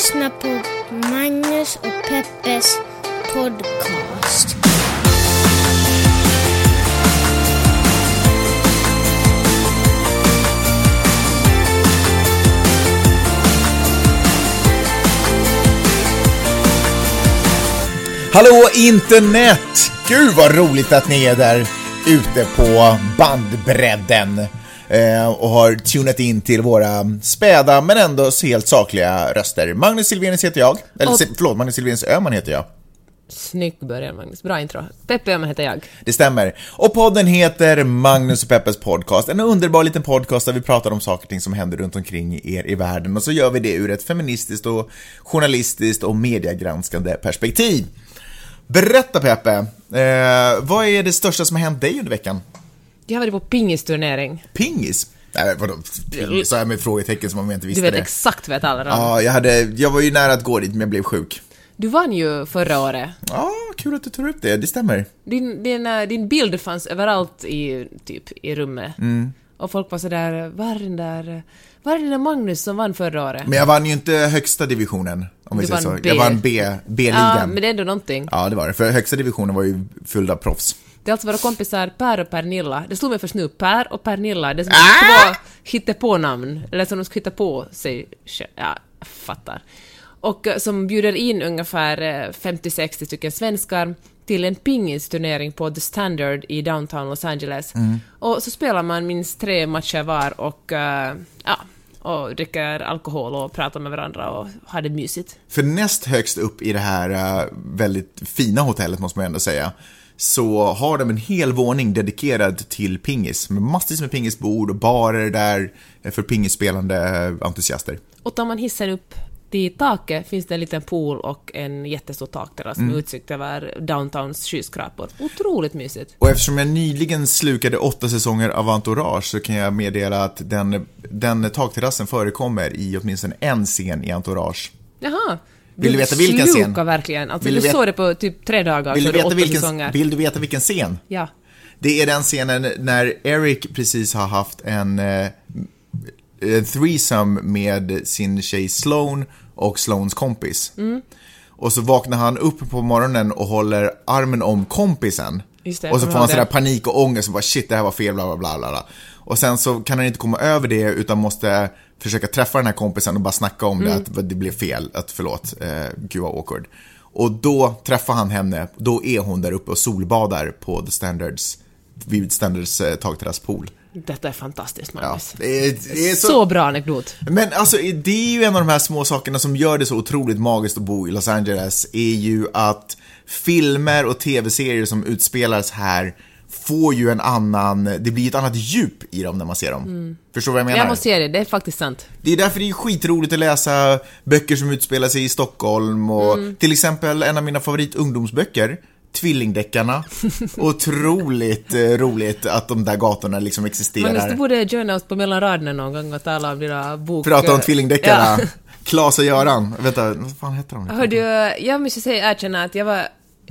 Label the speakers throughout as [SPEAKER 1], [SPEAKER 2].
[SPEAKER 1] lyssnar på Magnus och Peppes podcast.
[SPEAKER 2] Hallå internet! Gud vad roligt att ni är där ute på bandbredden eh, och har tunat in till våra späda men ändå helt sakliga röster. Magnus Silvenius heter jag, eller
[SPEAKER 3] Och-
[SPEAKER 2] förlåt, Magnus Silvenius Öhman heter jag.
[SPEAKER 3] Snygg början Magnus, bra intro. Peppe Öhman heter jag.
[SPEAKER 2] Det stämmer. Och podden heter Magnus och Peppes podcast. En underbar liten podcast där vi pratar om saker och ting som händer runt omkring er i världen. Och så gör vi det ur ett feministiskt och journalistiskt och mediegranskande perspektiv. Berätta Peppe, eh, vad är det största som har hänt dig under veckan?
[SPEAKER 3] Jag varit på pingisturnering.
[SPEAKER 2] Pingis? Nej, vadå? Pingis? Så här med frågetecken som om jag inte
[SPEAKER 3] Du
[SPEAKER 2] visste
[SPEAKER 3] vet
[SPEAKER 2] det.
[SPEAKER 3] exakt vad jag talar om.
[SPEAKER 2] Ja, jag, hade, jag var ju nära att gå dit, men jag blev sjuk.
[SPEAKER 3] Du vann ju förra året.
[SPEAKER 2] Ja, kul att du tar upp det. Det stämmer.
[SPEAKER 3] Din, din, eh, din bild fanns överallt i, typ, i rummet.
[SPEAKER 2] Mm.
[SPEAKER 3] Och folk var sådär, var är den där, var är den där Magnus som vann förra året?
[SPEAKER 2] Men jag vann ju inte högsta divisionen, om vi
[SPEAKER 3] Du
[SPEAKER 2] säger så.
[SPEAKER 3] B.
[SPEAKER 2] Jag vann B,
[SPEAKER 3] ja,
[SPEAKER 2] B-ligan.
[SPEAKER 3] men det är ändå någonting.
[SPEAKER 2] Ja, det var det. För högsta divisionen var ju full av proffs.
[SPEAKER 3] Det är alltså våra kompisar Per och Pernilla. Det slog mig först nu, Per och Pernilla, det är som
[SPEAKER 2] Ah!
[SPEAKER 3] två hittepånamn. Eller som de ska hitta på sig Ja, jag fattar. Och eh, som bjuder in ungefär eh, 50-60 stycken svenskar till en pingisturnering på The Standard i downtown Los Angeles. Och så spelar man minst tre matcher var och, eh, ja, och dricker alkohol och pratar med varandra och har det mysigt.
[SPEAKER 2] För näst högst upp i det här eh, väldigt fina hotellet, måste man ändå säga, så har de en hel våning dedikerad till pingis. Med massvis med pingisbord och barer där för pingisspelande entusiaster.
[SPEAKER 3] Och tar man hissen upp till taket finns det en liten pool och en jättestor takterrass med utsikt över downtowns skyskrapor. Otroligt mysigt.
[SPEAKER 2] Och eftersom jag nyligen slukade åtta säsonger av Entourage så kan jag meddela att den, den takterrassen förekommer i åtminstone en scen i Entourage.
[SPEAKER 3] Jaha.
[SPEAKER 2] Vill du veta vilken scen?
[SPEAKER 3] slukar verkligen. Alltså,
[SPEAKER 2] Vill
[SPEAKER 3] du
[SPEAKER 2] du
[SPEAKER 3] såg det på typ tre dagar,
[SPEAKER 2] Vill du, veta vilken,
[SPEAKER 3] säsonger.
[SPEAKER 2] vill du veta vilken scen?
[SPEAKER 3] Ja.
[SPEAKER 2] Det är den scenen när Eric precis har haft en, eh, en threesome med sin tjej Sloane och Sloanes kompis.
[SPEAKER 3] Mm.
[SPEAKER 2] Och så vaknar han upp på morgonen och håller armen om kompisen.
[SPEAKER 3] Det,
[SPEAKER 2] och så får han sådär panik och ångest och bara shit det här var fel bla bla bla. bla. Och sen så kan han inte komma över det utan måste försöka träffa den här kompisen och bara snacka om
[SPEAKER 3] Mm.
[SPEAKER 2] det, att det blev fel, att förlåt, eh, gud vad awkward. Och då träffar han henne, då är hon där uppe och solbadar på The Standards, vid Standards eh, takterrasspool.
[SPEAKER 3] Detta är fantastiskt,
[SPEAKER 2] Ja,
[SPEAKER 3] Magnus.
[SPEAKER 2] det är, det är
[SPEAKER 3] så...
[SPEAKER 2] så...
[SPEAKER 3] bra anekdot.
[SPEAKER 2] Men alltså, det är ju en av de här små sakerna som gör det så otroligt magiskt att bo i Los Angeles, är ju att filmer och tv-serier som utspelas här får ju en annan, det blir ett annat djup i dem när man ser dem. Förstår du vad jag menar?
[SPEAKER 3] Jag måste säga det, det är faktiskt sant.
[SPEAKER 2] Det är därför det är skitroligt att läsa böcker som utspelar sig i Stockholm och
[SPEAKER 3] Mm.
[SPEAKER 2] till exempel en av mina favorit ungdomsböcker, Tvillingdeckarna. Otroligt eh, roligt att de där gatorna liksom existerar.
[SPEAKER 3] Magnus, du borde joina oss på mellan raderna någon gång och tala om dina bok...
[SPEAKER 2] Prata om tvillingdeckarna.
[SPEAKER 3] Ja.
[SPEAKER 2] Klas och Göran. Vänta, vad fan heter de?
[SPEAKER 3] Hördu, jag måste säga erkänna att jag var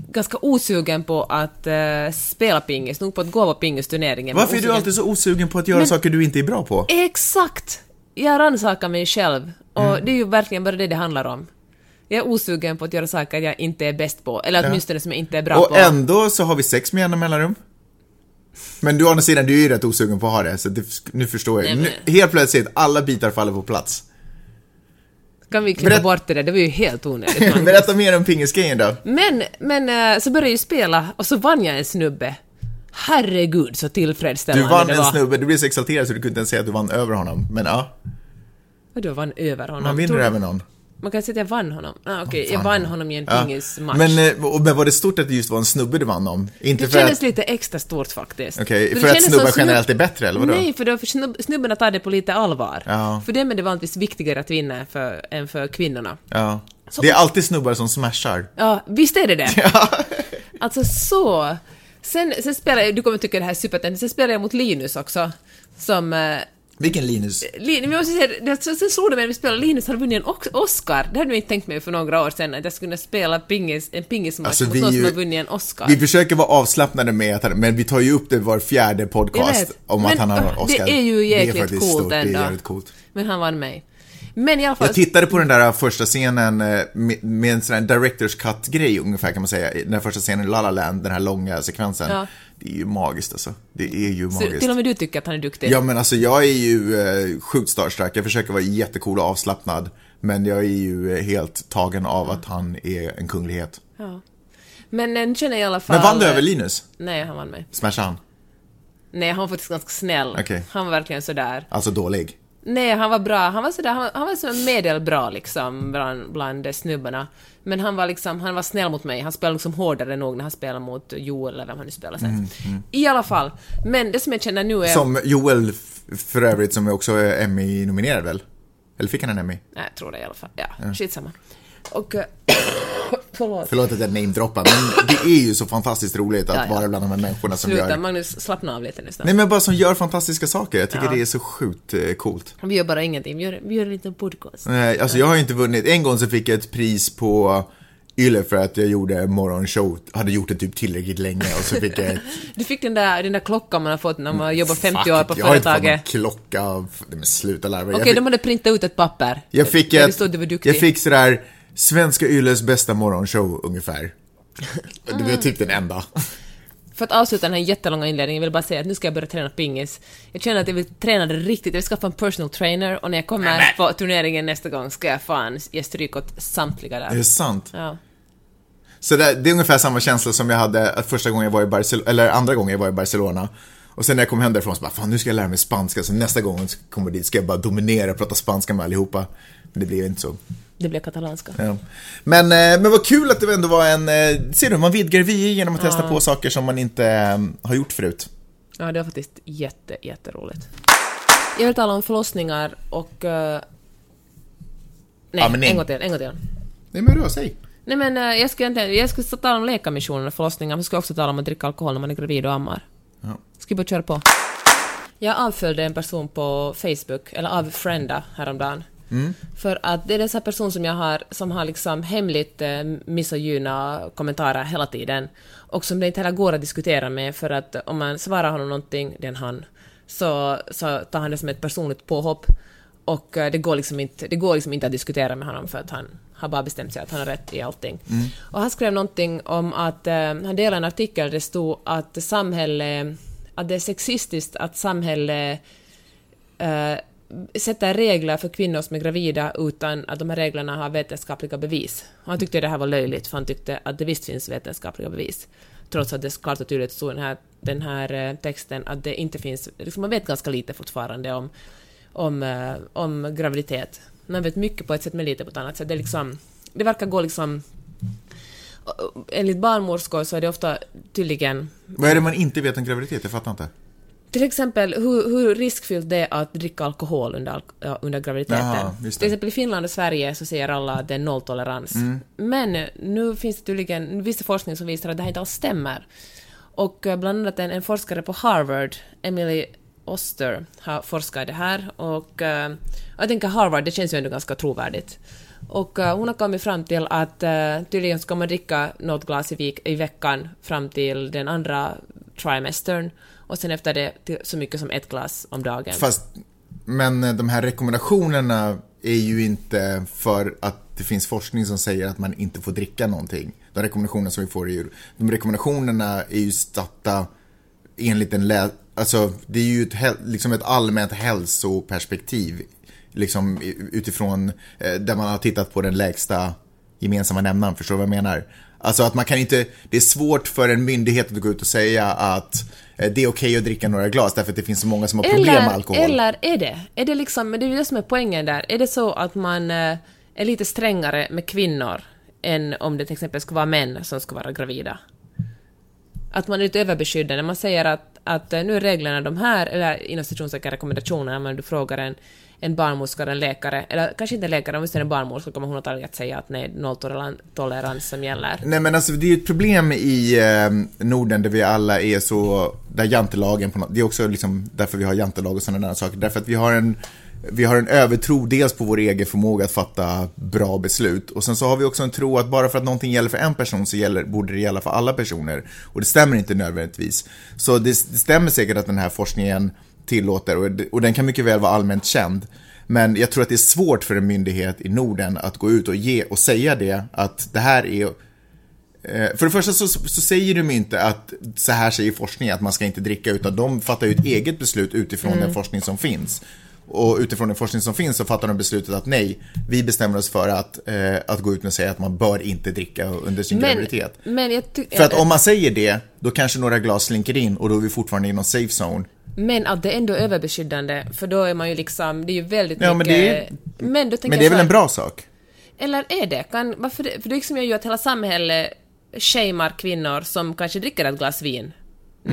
[SPEAKER 3] ganska osugen på att eh, spela pingis, nog på att gå på pingisturneringen. men
[SPEAKER 2] Varför är du alltid så osugen på att göra
[SPEAKER 3] Men-
[SPEAKER 2] saker du inte är bra på?
[SPEAKER 3] Exakt! Jag rannsakar mig själv, och
[SPEAKER 2] Mm.
[SPEAKER 3] det är ju verkligen bara det det handlar om. Jag är osugen på att göra saker jag inte är bäst på, eller åtminstone som jag inte är bra
[SPEAKER 2] Och
[SPEAKER 3] på.
[SPEAKER 2] ändå så har vi sex med jämna mellanrum. Men du å andra sidan, du är ju rätt osugen på att ha det, så det, nu förstår jag.
[SPEAKER 3] Nej,
[SPEAKER 2] Nu, helt plötsligt, alla bitar faller på plats.
[SPEAKER 3] Kan vi klippa
[SPEAKER 2] Berätt-
[SPEAKER 3] bort det där? Det var ju helt onödigt.
[SPEAKER 2] Berätta mer om pingisgrejen då.
[SPEAKER 3] Men, men eh, så började jag ju spela och så vann jag en snubbe. Herregud så
[SPEAKER 2] Du
[SPEAKER 3] tillfredsställande
[SPEAKER 2] vann
[SPEAKER 3] det
[SPEAKER 2] en snubbe, du blev så exalterad så du kunde inte ens säga att du vann över honom. Men ja,
[SPEAKER 3] Vadå vann över honom?
[SPEAKER 2] man vinner
[SPEAKER 3] Tror-
[SPEAKER 2] över någon.
[SPEAKER 3] Man kan säga att jag vann honom. Ah, Okej, jag
[SPEAKER 2] Fan.
[SPEAKER 3] vann honom i en
[SPEAKER 2] Ja.
[SPEAKER 3] pingismatch.
[SPEAKER 2] Men, eh, men var det stort att det just var en snubbe du vann om? Inte
[SPEAKER 3] det
[SPEAKER 2] för
[SPEAKER 3] kändes
[SPEAKER 2] att...
[SPEAKER 3] lite extra stort faktiskt.
[SPEAKER 2] Okej,
[SPEAKER 3] det
[SPEAKER 2] för att
[SPEAKER 3] kändes
[SPEAKER 2] snubbar
[SPEAKER 3] som snubb-
[SPEAKER 2] generellt är bättre, eller vadå?
[SPEAKER 3] Nej, för, då, för snubb, snubbarna tar det på lite allvar.
[SPEAKER 2] Ja.
[SPEAKER 3] För dem är det vanligtvis viktigare att vinna för, än för kvinnorna.
[SPEAKER 2] Ja. Det är alltid snubbar som smashar.
[SPEAKER 3] Ja, visst är det det? Alltså så. Sen, sen spelar jag, du kommer tycka det här är supertändigt, sen spelar jag mot Linus också. Som...
[SPEAKER 2] Vilken Linus?
[SPEAKER 3] Lin, men jag måste säga, det, så- sen slog det mig när vi spelade, Linus hade vunnit en Oscar. Det hade jag inte tänkt mig för några år sedan, att jag skulle spela pingis, en pingismatch
[SPEAKER 2] Alltså,
[SPEAKER 3] mot någon som har vunnit en Oscar.
[SPEAKER 2] Vi försöker vara avslappnade med att men vi tar ju upp det var fjärde podcast om
[SPEAKER 3] Men,
[SPEAKER 2] att han har
[SPEAKER 3] äh,
[SPEAKER 2] Oscar.
[SPEAKER 3] Det är ju jäkligt
[SPEAKER 2] faktiskt
[SPEAKER 3] coolt
[SPEAKER 2] stort, det är
[SPEAKER 3] ändå.
[SPEAKER 2] jävligt coolt.
[SPEAKER 3] Men han vann mig. Men i alla fall...
[SPEAKER 2] Jag tittade på den där första scenen eh, med, med en sån här director's cut-grej ungefär kan man säga. Den första scenen i La La Land, den här långa sekvensen.
[SPEAKER 3] Ja.
[SPEAKER 2] Det är ju magiskt alltså. Det är ju
[SPEAKER 3] så
[SPEAKER 2] magiskt.
[SPEAKER 3] till och med du tycker att han är duktig.
[SPEAKER 2] Ja men alltså jag är ju eh, sjukt starstruck. Jag försöker vara jättecool och avslappnad. Men jag är ju eh, helt tagen av att han är en kunglighet.
[SPEAKER 3] Ja. Men eh, nu känner jag i alla fall...
[SPEAKER 2] Men vann du över Linus?
[SPEAKER 3] Nej, han vann mig.
[SPEAKER 2] Smashade han?
[SPEAKER 3] Nej, han var faktiskt ganska snäll.
[SPEAKER 2] Okej.
[SPEAKER 3] Han var verkligen sådär.
[SPEAKER 2] Alltså dålig?
[SPEAKER 3] Nej, han var bra. Han var sådär, han, var- han var så medelbra liksom bland, bland snubbarna. Men han var liksom, han var snäll mot mig. Han spelade liksom hårdare nog när han spelade mot Joel eller vem han nu spelade sen. I alla fall. Men det som jag känner nu är...
[SPEAKER 2] Som Joel för övrigt som också är Emmy-nominerad väl? Eller fick han en Emmy?
[SPEAKER 3] Nej, jag tror det i alla fall. Ja, skitsamma. Och... eh, förlåt.
[SPEAKER 2] Förlåt att jag namedroppar, men det är ju så fantastiskt roligt att
[SPEAKER 3] Ja, ja.
[SPEAKER 2] vara bland de här människorna som
[SPEAKER 3] Sluta,
[SPEAKER 2] gör...
[SPEAKER 3] Magnus, slappna av lite nu snart.
[SPEAKER 2] Nej men bara som gör fantastiska saker. Jag tycker
[SPEAKER 3] Ja.
[SPEAKER 2] det är så sjukt eh, coolt.
[SPEAKER 3] Vi gör bara ingenting. Vi gör, vi gör en liten podcast.
[SPEAKER 2] Nej, alltså jag har ju inte vunnit. En gång så fick jag ett pris på Yle för att jag gjorde morgonshow, hade gjort det typ tillräckligt länge och så fick jag ett...
[SPEAKER 3] Du fick den där, den där klockan man har fått när man jobbar 50
[SPEAKER 2] Fuck
[SPEAKER 3] år på
[SPEAKER 2] jag har inte fått
[SPEAKER 3] företaget.
[SPEAKER 2] någon klocka Men sluta larva.
[SPEAKER 3] Okej,
[SPEAKER 2] jag fick,
[SPEAKER 3] de hade printat ut ett papper.
[SPEAKER 2] jag fick
[SPEAKER 3] Där det
[SPEAKER 2] ett...
[SPEAKER 3] stod du var duktig.
[SPEAKER 2] Jag fick sådär, Svenska Yles bästa morgonshow ungefär. Det var typ den enda.
[SPEAKER 3] För att avsluta den här jättelånga inledningen vill jag bara säga att nu ska jag börja träna pingis. Jag känner att jag vill träna det riktigt, jag vill skaffa en personal trainer och när jag kommer på turneringen nästa gång ska jag fan ge stryk åt samtliga
[SPEAKER 2] Är
[SPEAKER 3] där.
[SPEAKER 2] det sant?
[SPEAKER 3] Ja.
[SPEAKER 2] Så det, det är ungefär samma känsla som jag hade att första gången jag var i Barcelona, eller andra gången jag var i Barcelona. Och sen när jag kom hem därifrån så bara, fan nu ska jag lära mig spanska, så nästa gång jag kommer dit ska jag bara dominera och prata spanska med allihopa. Men det blev inte så.
[SPEAKER 3] Det blir katalanska.
[SPEAKER 2] Ja. Men, eh, men vad kul att det ändå var en, eh, ser du, man vidgar vyer genom att testa på saker som man inte eh, har gjort förut.
[SPEAKER 3] Ja, det var faktiskt jätte, jätteroligt. Jag vill tala om förlossningar och... eh, nej,
[SPEAKER 2] Ja, nej.
[SPEAKER 3] en gång till, en gång till.
[SPEAKER 2] Nej men rör sig.
[SPEAKER 3] Nej men jag inte, jag ska tala om läkarmissionen och förlossningar, men jag ska också tala om att dricka alkohol när man är gravid och ammar.
[SPEAKER 2] Ja.
[SPEAKER 3] Ska vi bara köra på? Jag avföljde en person på Facebook, eller avfrienda häromdagen. För att det är en sån person som jag har, som har liksom hemligt eh, misogyna kommentarer hela tiden. Och som det inte heller går att diskutera med, för att om man svarar honom någonting, det är en han, så, så tar han det som ett personligt påhopp. Och eh, det går, liksom inte, det går liksom inte att diskutera med honom för att han har bara bestämt sig att han har rätt i allting. Och han skrev någonting om att, eh, han delade en artikel där det stod att samhälle, att det är sexistiskt att samhälle eh, sätter regler för kvinnor som är gravida utan att de här reglerna har vetenskapliga bevis. Och han tyckte det här var löjligt, för han tyckte att det visst finns vetenskapliga bevis. Trots att det klart och tydligt stod i den här, den här eh, texten att det inte finns, liksom man vet ganska lite fortfarande om, om, eh, om graviditet. Man vet mycket på ett sätt men lite på ett annat sätt. Det, liksom, det verkar gå liksom... Eh, enligt barnmorskor så är det ofta tydligen
[SPEAKER 2] Vad är det man inte vet om graviditet? Jag fattar inte
[SPEAKER 3] till exempel hur, hur riskfyllt det är att dricka alkohol under, under graviditeten.
[SPEAKER 2] Jaha.
[SPEAKER 3] Till exempel i Finland och Sverige så säger alla att det är nolltolerans.
[SPEAKER 2] Mm.
[SPEAKER 3] Men nu finns det tydligen det forskning som visar att det här inte alls stämmer. Och eh, bland annat en, en forskare på Harvard, Emily Oster, har forskat i det här. Och eh, jag tänker Harvard, det känns ju ändå ganska trovärdigt. Och eh, hon har kommit fram till att uh, tydligen ska man dricka något glas i veckan fram till den andra trimestern och sen efter det till så mycket som ett glas om dagen.
[SPEAKER 2] Fast, men eh, de här rekommendationerna är ju inte för att det finns forskning som säger att man inte får dricka någonting. De rekommendationerna som vi får är ju, de rekommendationerna är ju statta enligt en lä, alltså det är ju ett, liksom ett allmänt hälsoperspektiv. Liksom utifrån, eh, där man har tittat på den lägsta gemensamma nämnaren, förstår du vad jag menar? Alltså att man kan inte, det är svårt för en myndighet att gå ut och säga att det är okej att dricka några glas därför att det finns så många som har problem med alkohol.
[SPEAKER 3] eller är det? Är det liksom, men det är ju det som är poängen där. Är det så att man eh, är lite strängare med kvinnor än om det till exempel skulle vara män som ska vara gravida? Att man är lite överbeskyddande. Man säger att, att eh, nu är reglerna de här, eller inom citationstecken rekommendationerna, men du frågar en, en barnmorska eller en läkare, eller kanske inte en läkare, om det är en barnmorska kommer hon antagligen att säga att nej, nolltolerans som gäller.
[SPEAKER 2] Nej men alltså det är ju ett problem i eh, Norden där vi alla är så, där jantelagen på något, det är också liksom därför vi har jantelag och sådana där saker, därför att vi har en vi har en övertro dels på vår egen förmåga att fatta bra beslut och sen så har vi också en tro att bara för att någonting gäller för en person så gäller, borde det gälla för alla personer. Och det stämmer inte nödvändigtvis. Så det, det stämmer säkert att den här forskningen tillåter och, och den kan mycket väl vara allmänt känd. Men jag tror att det är svårt för en myndighet i Norden att gå ut och ge och säga det, att det här är eh, för det första så, så säger de inte att så här säger forskningen att man ska inte dricka utan de fattar ju ett eget beslut utifrån den forskning som finns. Och utifrån den forskning som finns så fattar de beslutet att nej, vi bestämmer oss för att, eh, att gå ut och säga att man bör inte dricka under sin graviditet.
[SPEAKER 3] men jag ty-
[SPEAKER 2] För att om man säger det, då kanske några glas slinker in och då är vi fortfarande i någon safe zone.
[SPEAKER 3] Men att det ändå är överbeskyddande, för då är man ju liksom, det är ju väldigt
[SPEAKER 2] Ja, men
[SPEAKER 3] mycket...
[SPEAKER 2] det är-
[SPEAKER 3] men,
[SPEAKER 2] Men det är väl en bra sak?
[SPEAKER 3] Eller är det? Kan, varför det? För det liksom gör ju att hela samhället shamear kvinnor som kanske dricker ett glas vin.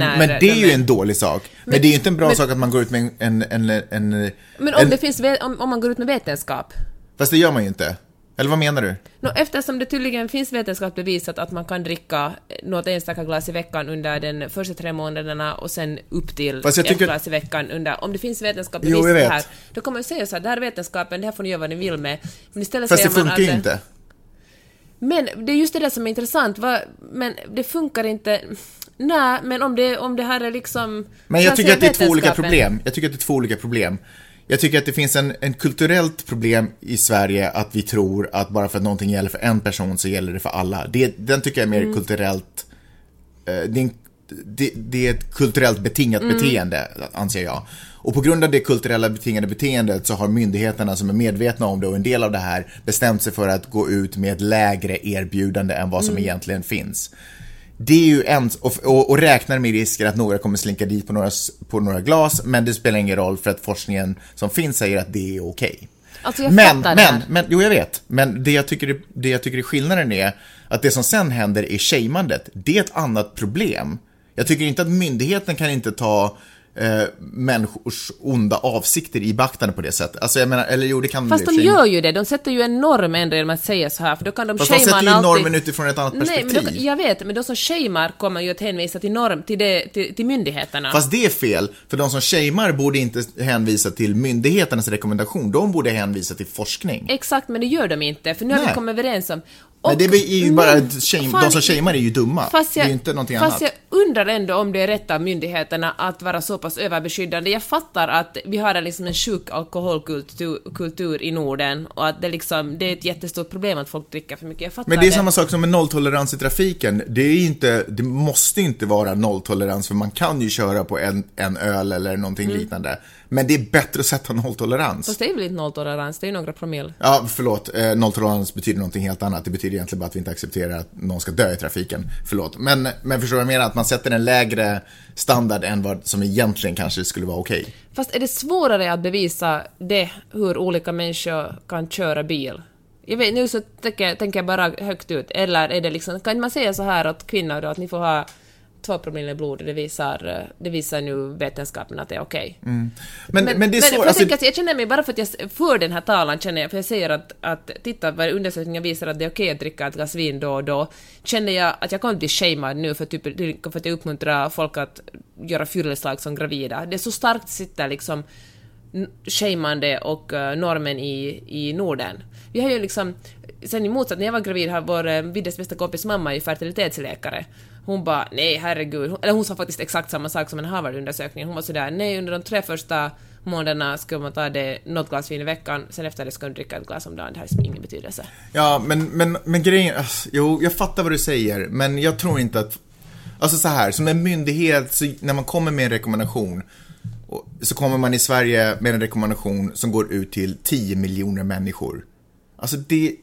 [SPEAKER 2] Mm, Men det är
[SPEAKER 3] de
[SPEAKER 2] ju en dålig sak. Men,
[SPEAKER 3] Men-
[SPEAKER 2] det är ju inte en bra
[SPEAKER 3] men-
[SPEAKER 2] sak att man går ut med en... en, en, en
[SPEAKER 3] Men om, det finns, om, om man går ut med vetenskap.
[SPEAKER 2] Fast det gör man ju inte. Eller vad menar du?
[SPEAKER 3] Nå, eftersom det tydligen finns vetenskap bevisat att man kan dricka något enstaka glas i veckan under den första tre månaderna och sen upp till
[SPEAKER 2] Fast jag
[SPEAKER 3] ett
[SPEAKER 2] tycker-
[SPEAKER 3] glas i veckan under... Om det finns vetenskap
[SPEAKER 2] Jo,
[SPEAKER 3] det här, då kommer man ju säga så här, det här är vetenskapen, det här får ni göra vad ni vill med. Men istället
[SPEAKER 2] Fast det funkar ju inte.
[SPEAKER 3] Men det är just det där som är intressant, va? men det funkar inte... Nej, men om det, om det här är liksom...
[SPEAKER 2] Men jag tycker att det är två olika problem. Jag tycker att det är två olika problem. Jag tycker att det finns en, en kulturellt problem i Sverige att vi tror att bara för att någonting gäller för en person så gäller det för alla. Det, den tycker jag är mer
[SPEAKER 3] Mm.
[SPEAKER 2] kulturellt... Eh, det, är en, det, det är ett kulturellt betingat
[SPEAKER 3] Mm.
[SPEAKER 2] beteende, anser jag. Och på grund av det kulturella betingade beteendet så har myndigheterna som är medvetna om det och en del av det här bestämt sig för att gå ut med ett lägre erbjudande än vad som
[SPEAKER 3] Mm.
[SPEAKER 2] egentligen finns. Det är ju en, och, och, och räknar med risken att några kommer slinka dit på några, på några glas, men det spelar ingen roll för att forskningen som finns säger att det är okej.
[SPEAKER 3] Alltså, jag
[SPEAKER 2] Men,
[SPEAKER 3] fattar
[SPEAKER 2] men, men, jo jag vet, men det jag, tycker, det jag tycker är skillnaden är att det som sen händer är shamandet. Det är ett annat problem. Jag tycker inte att myndigheten kan inte ta eh, människors onda avsikter i beaktande på det sättet. Alltså jag menar, eller jo det kan
[SPEAKER 3] Fast
[SPEAKER 2] och
[SPEAKER 3] de gör ju det, de sätter ju en norm ändå genom att säga så här, för då kan de
[SPEAKER 2] Fast de sätter ju
[SPEAKER 3] alltid...
[SPEAKER 2] normen utifrån ett annat
[SPEAKER 3] Nej,
[SPEAKER 2] perspektiv.
[SPEAKER 3] men då, jag vet, men de som shamear kommer ju att hänvisa till norm, till, det, till, till myndigheterna.
[SPEAKER 2] Fast det är fel, för de som shamear borde inte hänvisa till myndigheternas rekommendation, de borde hänvisa till forskning.
[SPEAKER 3] Exakt, men det gör de inte, för nu har
[SPEAKER 2] Nej.
[SPEAKER 3] vi kommit överens om...
[SPEAKER 2] Men det är ju bara shame,
[SPEAKER 3] fan,
[SPEAKER 2] de som shamear är ju dumma.
[SPEAKER 3] Fast
[SPEAKER 2] det
[SPEAKER 3] jag,
[SPEAKER 2] är ju inte någonting annat.
[SPEAKER 3] jag undrar ändå om det är rätt av myndigheterna att vara så pass överbeskyddande. Jag fattar att vi har en liksom en sjuk alkoholkultur kultur i Norden och att det, liksom, det är ett jättestort problem att folk dricker för mycket. Jag fattar
[SPEAKER 2] Men det är samma sak som med nolltolerans i trafiken. Det är inte, det måste inte vara nolltolerans för man kan ju köra på en, en öl eller någonting liknande. Men det är bättre att sätta nolltolerans.
[SPEAKER 3] Fast det är väl inte nolltolerans, det är ju några promille.
[SPEAKER 2] Ja, förlåt. Eh, nolltolerans betyder någonting helt annat. Det betyder egentligen bara att vi inte accepterar att någon ska dö i trafiken. Förlåt. Men, men förstår du vad jag menar? Att man sätter en lägre standard än vad som egentligen kanske skulle vara okej.
[SPEAKER 3] Fast är det svårare att bevisa det, hur olika människor kan köra bil? Jag vet, nu så tänker, tänker jag bara högt ut, eller är det liksom, kan man säga så här åt kvinnor då, att ni får ha två promille blod, det visar, eh, det visar nu vetenskapen att det är okej.
[SPEAKER 2] Men, men, det är svårt.
[SPEAKER 3] jag,
[SPEAKER 2] Alltså,
[SPEAKER 3] tänker att jag känner mig, bara för att jag för den här talan känner jag, för jag säger att, att titta vad undersökningar visar att det är okej att dricka ett glas vin då och då, känner jag att jag kommer att bli shamead nu för, typ, för att jag uppmuntrar folk att göra fylleslag som gravida. Det är så starkt sitter liksom shameande och eh, normen i, i Norden. Vi har ju liksom, sen i motsatt, när jag var gravid har vår uh, Viddes bästa kompis mamma är ju fertilitetsläkare. Hon bara nej herregud, Hon- eller hon sa faktiskt exakt samma sak som en Harvard-undersökning. Hon var sådär nej under de tre första månaderna ska man ta det något glas vin i veckan, sen efter det ska man dricka ett glas om dagen, det har liksom ingen betydelse.
[SPEAKER 2] Ja, men, men, men grejen, alltså, jo, jag fattar vad du säger, men jag tror inte att, alltså så här, som en myndighet, så när man kommer med en rekommendation, så kommer man i Sverige med en rekommendation som går ut till 10 miljoner människor. Alltså det,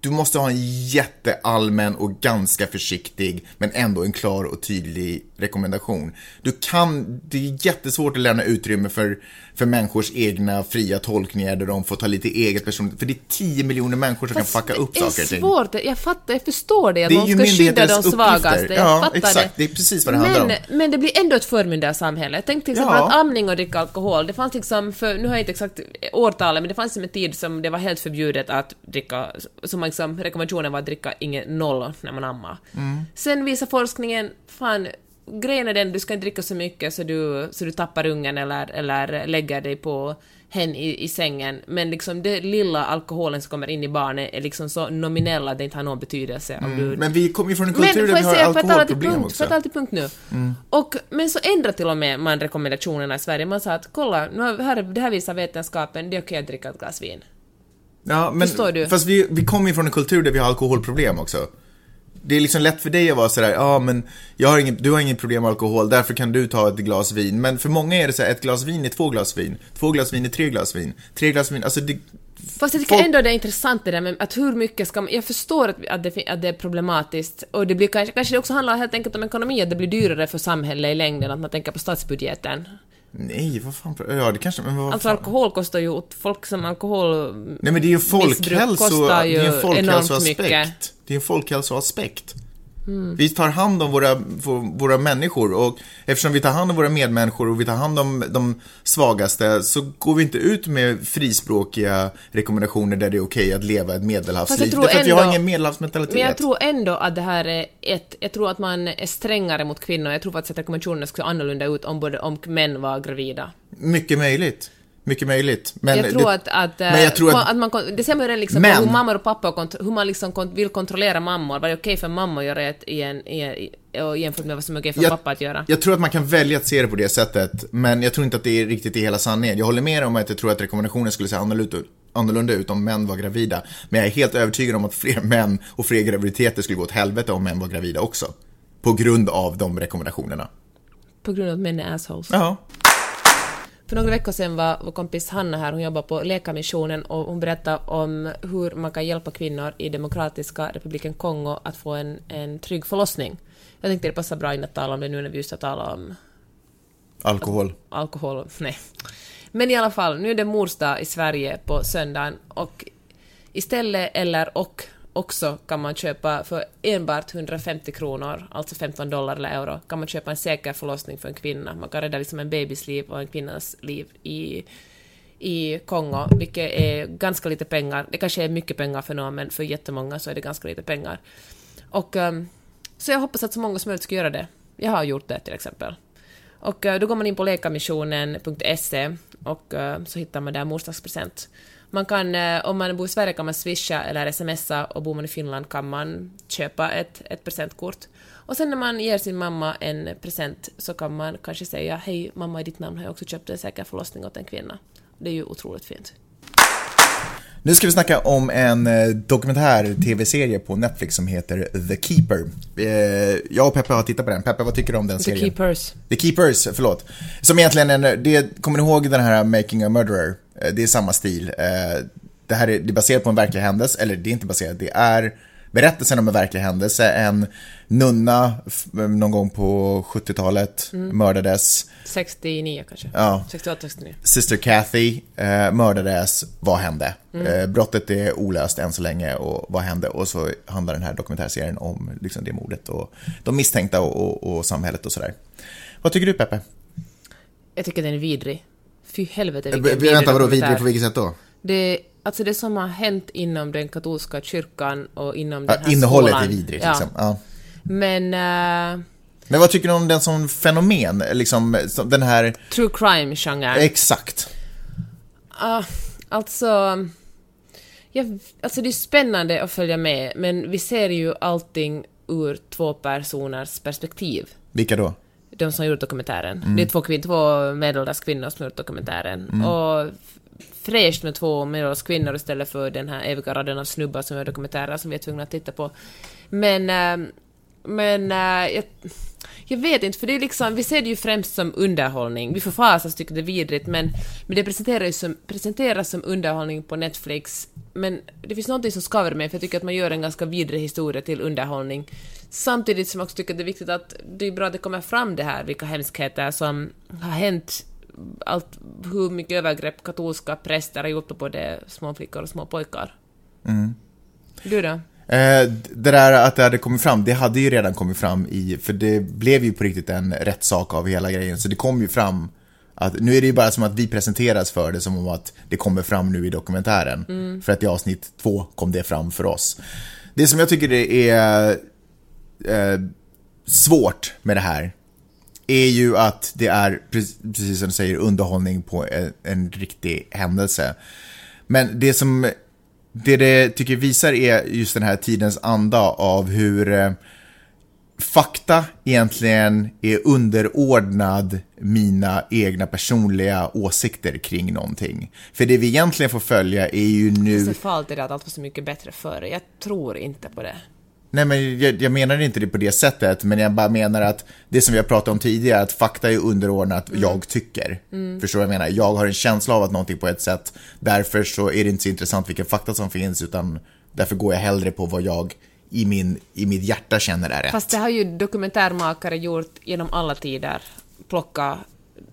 [SPEAKER 2] du måste ha en jätteallmän och ganska försiktig, men ändå en klar och tydlig rekommendation. Du kan, det är jättesvårt att lämna utrymme för, för människors egna fria tolkningar där de får ta lite eget personligt, för det är 10 miljoner människor som kan fucka upp
[SPEAKER 3] det är
[SPEAKER 2] saker och ting.
[SPEAKER 3] svårt, jag fattar, jag förstår det, att
[SPEAKER 2] Det är
[SPEAKER 3] man ska skydda de svagaste, jag
[SPEAKER 2] Ja,
[SPEAKER 3] fattar
[SPEAKER 2] exakt.
[SPEAKER 3] det.
[SPEAKER 2] Det är precis vad det handlar
[SPEAKER 3] men,
[SPEAKER 2] om.
[SPEAKER 3] Men det blir ändå ett förmyndarsamhälle. Tänk till exempel
[SPEAKER 2] Ja.
[SPEAKER 3] att amning och dricka alkohol, det fanns liksom, för, nu har jag inte exakt årtalet, men det fanns som en tid som det var helt förbjudet att dricka, som liksom rekommendationen var att dricka inget noll när man ammar.
[SPEAKER 2] Mm.
[SPEAKER 3] Sen visar forskningen, fan, grejen är den, du ska inte dricka så mycket så du, så du tappar ungen eller, eller lägger dig på hen i, i sängen, men liksom det lilla alkoholen som kommer in i barnet är liksom så nominell att det inte har någon betydelse om du...
[SPEAKER 2] Men vi kommer ju från en
[SPEAKER 3] Men
[SPEAKER 2] kultur
[SPEAKER 3] får
[SPEAKER 2] där vi har alkoholproblem
[SPEAKER 3] punkt,
[SPEAKER 2] också.
[SPEAKER 3] för att tala till punkt nu. Och, men så ändrar till och med man rekommendationerna i Sverige. Man sa att kolla, nu här, det här visar vetenskapen, det är okej att dricka ett glas vin.
[SPEAKER 2] Ja, men
[SPEAKER 3] Förstår du?
[SPEAKER 2] fast vi, vi kommer ju från en kultur där vi har alkoholproblem också. Det är liksom lätt för dig att vara sådär, ja men jag har inget, du har inget problem med alkohol, därför kan du ta ett glas vin. Men för många är det så här, ett glas vin är två glas vin, två glas vin är tre glas vin, tre glas vin, alltså det...
[SPEAKER 3] Fast jag tycker
[SPEAKER 2] Folk-
[SPEAKER 3] ändå det är intressant det där med att hur mycket ska man... Jag förstår att, att, det, att det är problematiskt och det blir kanske, kanske det också handlar helt enkelt om ekonomi, att det blir dyrare för samhället i längden, att man tänker på statsbudgeten.
[SPEAKER 2] Nej, vad fan, ja det kanske, men vad
[SPEAKER 3] Alltså
[SPEAKER 2] fan.
[SPEAKER 3] alkohol kostar ju folk som alkohol...
[SPEAKER 2] Nej men det är ju folkhälso, det
[SPEAKER 3] ju
[SPEAKER 2] är en
[SPEAKER 3] enormt
[SPEAKER 2] folkhälsoaspekt. Det är en folkhälsoaspekt.
[SPEAKER 3] Mm.
[SPEAKER 2] Vi tar hand om våra, vå- våra människor och eftersom vi tar hand om våra medmänniskor och vi tar hand om de svagaste så går vi inte ut med frispråkiga rekommendationer där det är okej att leva ett medelhavsliv. Därför att vi har ingen medelhavsmentalitet.
[SPEAKER 3] Men jag tror ändå att det här är ett... Jag tror att man är strängare mot kvinnor. Jag tror faktiskt att rekommendationerna skulle se annorlunda ut om, både, om män var gravida.
[SPEAKER 2] Mycket möjligt. Mycket möjligt. Men
[SPEAKER 3] jag tror
[SPEAKER 2] det,
[SPEAKER 3] att, att,
[SPEAKER 2] men jag tror
[SPEAKER 3] kon-
[SPEAKER 2] att-
[SPEAKER 3] man, det ser man ju redan liksom
[SPEAKER 2] Men-
[SPEAKER 3] hur mammor och pappor, kont- hur man liksom kont- vill kontrollera mammor. Vad är okej för mamma att göra ett, i en, i, och jämfört med vad som är okej för
[SPEAKER 2] jag,
[SPEAKER 3] pappa att göra.
[SPEAKER 2] Jag tror att man kan välja att se det på det sättet, men jag tror inte att det är riktigt i hela sanningen. Jag håller med om att jag tror att rekommendationen skulle se annorlunda ut, annorlunda ut om män var gravida. Men jag är helt övertygad om att fler män och fler graviditeter skulle gå åt helvete om män var gravida också. På grund av de rekommendationerna.
[SPEAKER 3] På grund av att män är assholes.
[SPEAKER 2] Ja.
[SPEAKER 3] För några veckor sedan var vår kompis Hanna här, hon jobbar på Läkarmissionen och hon berättade om hur man kan hjälpa kvinnor i Demokratiska republiken Kongo att få en, en trygg förlossning. Jag tänkte det passar bra in att tala om det nu när vi just har talat om
[SPEAKER 2] Alkohol.
[SPEAKER 3] alkohol. Nej. Men i alla fall, nu är det mors dag i Sverige på söndagen och istället eller och också kan man köpa för enbart 150 kronor, alltså 15 dollar eller euro, kan man köpa en säker förlossning för en kvinna. Man kan rädda liksom en babys liv och en kvinnas liv i, i Kongo, vilket är ganska lite pengar. Det kanske är mycket pengar för någon, men för jättemånga så är det ganska lite pengar. Och, ehm, så jag hoppas att så många som möjligt ska göra det. Jag har gjort det till exempel. Och eh, då går man in på läkarmissionen.se och eh, så hittar man där morsdagspresent. Man kan, eh, om man bor i Sverige kan man swisha eller smsa och bor man i Finland kan man köpa ett, ett presentkort. Och sen när man ger sin mamma en present så kan man kanske säga hej mamma i ditt namn har jag också köpt en säker förlossning åt en kvinna. Det är ju otroligt fint.
[SPEAKER 2] Nu ska vi snacka om en eh, dokumentär-tv-serie på Netflix som heter The Keeper. Eh, Jag och Peppe har tittat på den. Peppe, vad tycker du om den
[SPEAKER 3] The
[SPEAKER 2] serien?
[SPEAKER 3] Keepers.
[SPEAKER 2] The Keepers, förlåt. Som egentligen en, det, kommer ni ihåg den här Making a Murderer? Eh, Det är samma stil. Det här är, det är baserat på en verklig händelse, eller det är inte baserat, det är berättelsen om en verklig händelse. En nunna någon gång på 70-talet mördades.
[SPEAKER 3] 69 kanske?
[SPEAKER 2] Ja.
[SPEAKER 3] 68, 69.
[SPEAKER 2] Syster Kathy eh, mördades, vad hände? Eh, brottet är olöst än så länge och vad hände? Och så handlar den här dokumentärserien om liksom, det mordet och de misstänkta och, och, och samhället och sådär. Vad tycker du Peppe?
[SPEAKER 3] Jag tycker den är vidrig. Fy helvete
[SPEAKER 2] Eh,
[SPEAKER 3] vilken
[SPEAKER 2] v- Vänta, vadå vidrig på vilket sätt då?
[SPEAKER 3] Det, alltså det som har hänt inom den katolska kyrkan och inom den här
[SPEAKER 2] innehållet
[SPEAKER 3] skolan.
[SPEAKER 2] är vidrigt liksom. Ja.
[SPEAKER 3] Men uh,
[SPEAKER 2] Men vad tycker du om den som fenomen? Liksom, som den här...
[SPEAKER 3] true crime-genren.
[SPEAKER 2] Exakt.
[SPEAKER 3] Ah, alltså... Jag, alltså det är spännande att följa med, men vi ser ju allting ur två personers perspektiv.
[SPEAKER 2] Vilka då?
[SPEAKER 3] De som gjort dokumentären.
[SPEAKER 2] Mm.
[SPEAKER 3] Det är två, kvin- två medelålders kvinnor som gjort dokumentären.
[SPEAKER 2] Mm.
[SPEAKER 3] Och fräscht med två medelålders kvinnor istället för den här eviga raden av snubbar som gör dokumentärer som vi är tvungna att titta på. Men... eh, men eh, jag, jag vet inte, för det är liksom, vi ser det ju främst som underhållning. Vi förfasas tycker det är vidrigt, men, men det presenteras, som, presenteras som underhållning på Netflix. Men det finns någonting som skaver mig, för jag tycker att man gör en ganska vidrig historia till underhållning. Samtidigt som jag också tycker att det är viktigt att det är bra att det kommer fram det här, vilka hemskheter som har hänt allt, hur mycket övergrepp katolska präster har gjort på både små flickor och små pojkar. Du då?
[SPEAKER 2] Eh, det där att det hade kommit fram, det hade ju redan kommit fram i, för det blev ju på riktigt en rättssak av hela grejen, så det kom ju fram att, nu är det ju bara som att vi presenteras för det som om att det kommer fram nu i dokumentären. För att i avsnitt två kom det fram för oss. Det som jag tycker det är eh, svårt med det här, är ju att det är, precis som du säger, underhållning på en, en riktig händelse. Men det som det det tycker visar är just den här tidens anda av hur eh, fakta egentligen är underordnad mina egna personliga åsikter kring någonting. För det vi egentligen får följa är ju nu...
[SPEAKER 3] Så fallt är det att allt var så mycket bättre förr. Jag tror inte på det.
[SPEAKER 2] Nej, men jag, jag menar inte det på det sättet, men jag bara menar att det som vi har pratat om tidigare, att fakta är underordnat mm. jag tycker. Mm. Förstår du vad jag menar? Jag har en känsla av att någonting på ett sätt, därför så är det inte så intressant vilken fakta som finns, utan därför går jag hellre på vad jag i, min, i mitt hjärta känner är rätt.
[SPEAKER 3] Fast det har ju dokumentärmakare gjort genom alla tider, plocka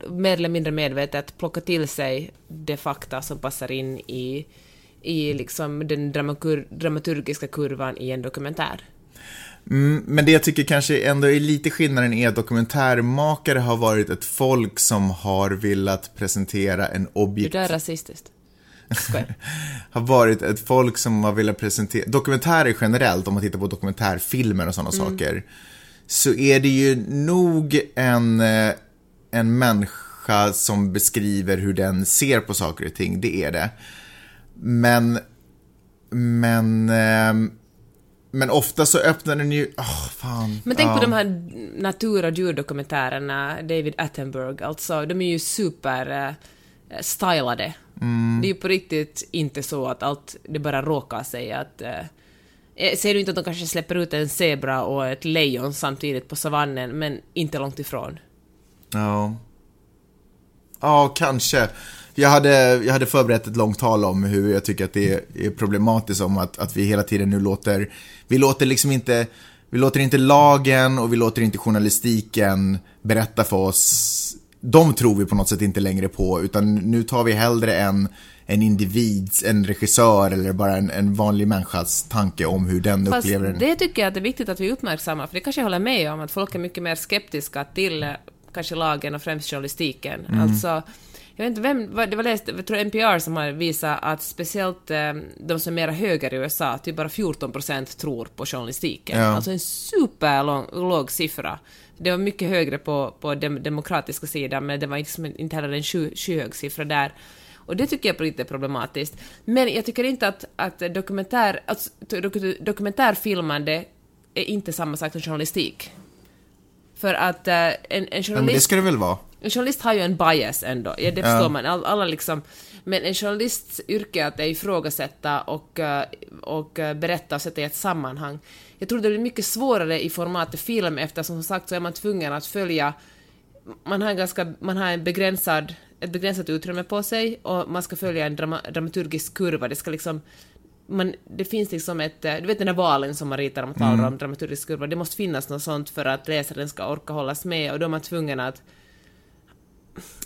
[SPEAKER 3] mer eller mindre medvetet plocka till sig de fakta som passar in i i liksom den dramakur, dramaturgiska kurvan i en dokumentär.
[SPEAKER 2] Mm, men det jag tycker kanske ändå är lite skillnaden är att dokumentärmakare har varit ett folk som har velat presentera en objekt...
[SPEAKER 3] Det där är rasistiskt.
[SPEAKER 2] har varit ett folk som har velat presentera, dokumentärer generellt, om man tittar på dokumentärfilmer och sådana mm. saker, så är det ju nog en, eh, en människa som beskriver hur den ser på saker och ting, det är det. Men, men, eh, men ofta så öppnar den ju, oh, fan.
[SPEAKER 3] Men tänk ja. på de här natur och djurdokumentärerna, David Attenborough, alltså de är ju super eh, stylade. Mm. Det är ju på riktigt inte så att allt, det bara råkar sig att eh, eh, Ser du inte att de kanske släpper ut en zebra och ett lejon samtidigt på savannen, men inte långt ifrån?
[SPEAKER 2] Ja. Ja, kanske. Jag hade, jag hade förberett ett långt tal om hur jag tycker att det är problematiskt om att, att vi hela tiden nu låter, vi låter liksom inte, vi låter inte lagen och vi låter inte journalistiken berätta för oss. De tror vi på något sätt inte längre på, utan nu tar vi hellre en, en individ, en regissör eller bara en, en vanlig människas tanke om hur den Fast upplever den.
[SPEAKER 3] det tycker jag att det är viktigt att vi uppmärksammar, för det kanske jag håller med om, att folk är mycket mer skeptiska till kanske lagen och främst journalistiken. Mm. Alltså, jag vet inte vem, det var läst, jag tror NPR som har visat att speciellt eh, de som är mera höger i USA, typ bara 14 procent tror på journalistiken. Ja. Alltså en superlåg siffra. Det var mycket högre på, på den demokratiska sidan, men det var liksom inte heller en sky, skyhög siffra där. Och det tycker jag är lite problematiskt. Men jag tycker inte att, att dokumentär, alltså, dokumentärfilmande är inte samma sak som journalistik. För att uh, en, en journalist... Ja, men
[SPEAKER 2] det ska det väl vara?
[SPEAKER 3] En journalist har ju en bias ändå, ja, det förstår ja. man. All, alla liksom... Men en journalists yrke är att ifrågasätta och, uh, och uh, berätta och sätta i ett sammanhang. Jag tror det blir mycket svårare i formatet film eftersom som sagt så är man tvungen att följa... Man har en ganska... Man har en begränsad ett begränsat utrymme på sig och man ska följa en drama, dramaturgisk kurva. Det ska liksom man, det finns liksom ett, du vet den där valen som man ritar om talar mm. om dramaturgisk kurva, det måste finnas något sånt för att läsaren ska orka hållas med och då är man tvungen att...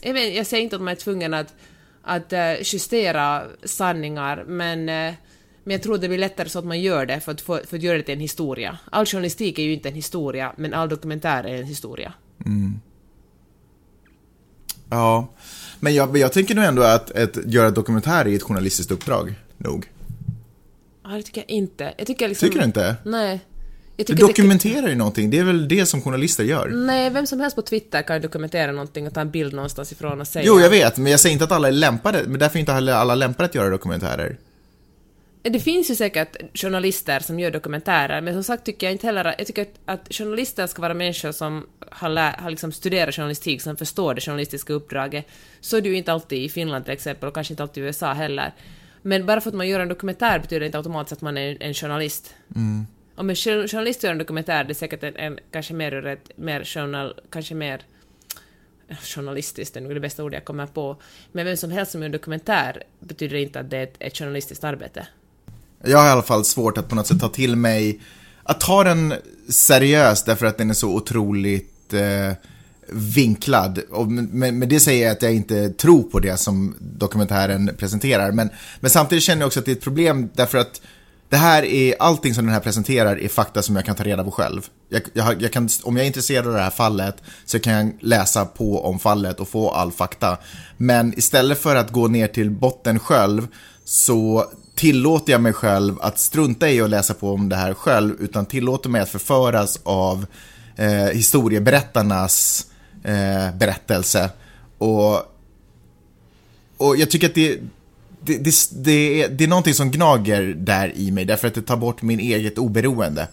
[SPEAKER 3] Jag, vet, jag säger inte att man är tvungen att, att uh, justera sanningar, men, uh, men jag tror det blir lättare så att man gör det för att, för, för att göra det till en historia. All journalistik är ju inte en historia, men all dokumentär är en historia.
[SPEAKER 2] Mm. Ja, men jag, jag tänker nog ändå att, att göra dokumentär är ett journalistiskt uppdrag, nog.
[SPEAKER 3] Ja, det tycker jag inte. Jag tycker liksom...
[SPEAKER 2] Tycker du inte?
[SPEAKER 3] Nej.
[SPEAKER 2] Du dokumenterar det... ju någonting, det är väl det som journalister gör?
[SPEAKER 3] Nej, vem som helst på Twitter kan ju dokumentera någonting och ta en bild någonstans ifrån och säga...
[SPEAKER 2] Jo, jag vet, men jag säger inte att alla är lämpade, men därför är inte alla lämpade att göra dokumentärer.
[SPEAKER 3] Det finns ju säkert journalister som gör dokumentärer, men som sagt tycker jag inte heller jag tycker att journalister ska vara människor som har, lä, har liksom studerat journalistik, som förstår det journalistiska uppdraget. Så är det ju inte alltid i Finland till exempel, och kanske inte alltid i USA heller. Men bara för att man gör en dokumentär betyder det inte automatiskt att man är en, journalist.
[SPEAKER 2] Mm.
[SPEAKER 3] Om en journalist gör en dokumentär, det är säkert en, en kanske mer ur ett, mer journal, kanske mer eh, journalistiskt, det är nog det bästa ordet jag kommer på. Men vem som helst som gör en dokumentär betyder inte att det är ett, ett journalistiskt arbete.
[SPEAKER 2] Jag har i alla fall svårt att på något sätt ta till mig, att ta den seriöst därför att den är så otroligt eh, vinklad. Och med, med det säger jag att jag inte tror på det som dokumentären presenterar. Men, men samtidigt känner jag också att det är ett problem därför att det här är, allting som den här presenterar är fakta som jag kan ta reda på själv. Jag, jag, jag kan, om jag är intresserad av det här fallet så kan jag läsa på om fallet och få all fakta. Men istället för att gå ner till botten själv så tillåter jag mig själv att strunta i att läsa på om det här själv utan tillåter mig att förföras av eh, historieberättarnas eh, berättelse. Och, och jag tycker att det, det, det, det, är, det är någonting som gnager där i mig, därför att det tar bort min eget oberoende.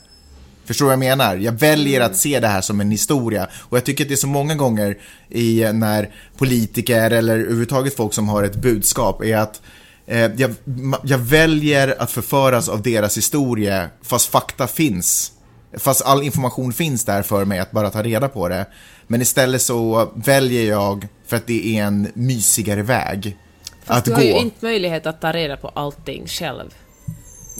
[SPEAKER 2] Förstår du vad jag menar? Jag väljer att se det här som en historia. Och jag tycker att det är så många gånger i när politiker eller överhuvudtaget folk som har ett budskap är att eh, jag, jag väljer att förföras av deras historia fast fakta finns. Fast all information finns där för mig att bara ta reda på det. Men istället så väljer jag för att det är en mysigare väg
[SPEAKER 3] Fast
[SPEAKER 2] att
[SPEAKER 3] du
[SPEAKER 2] gå.
[SPEAKER 3] har ju inte möjlighet att ta reda på allting själv.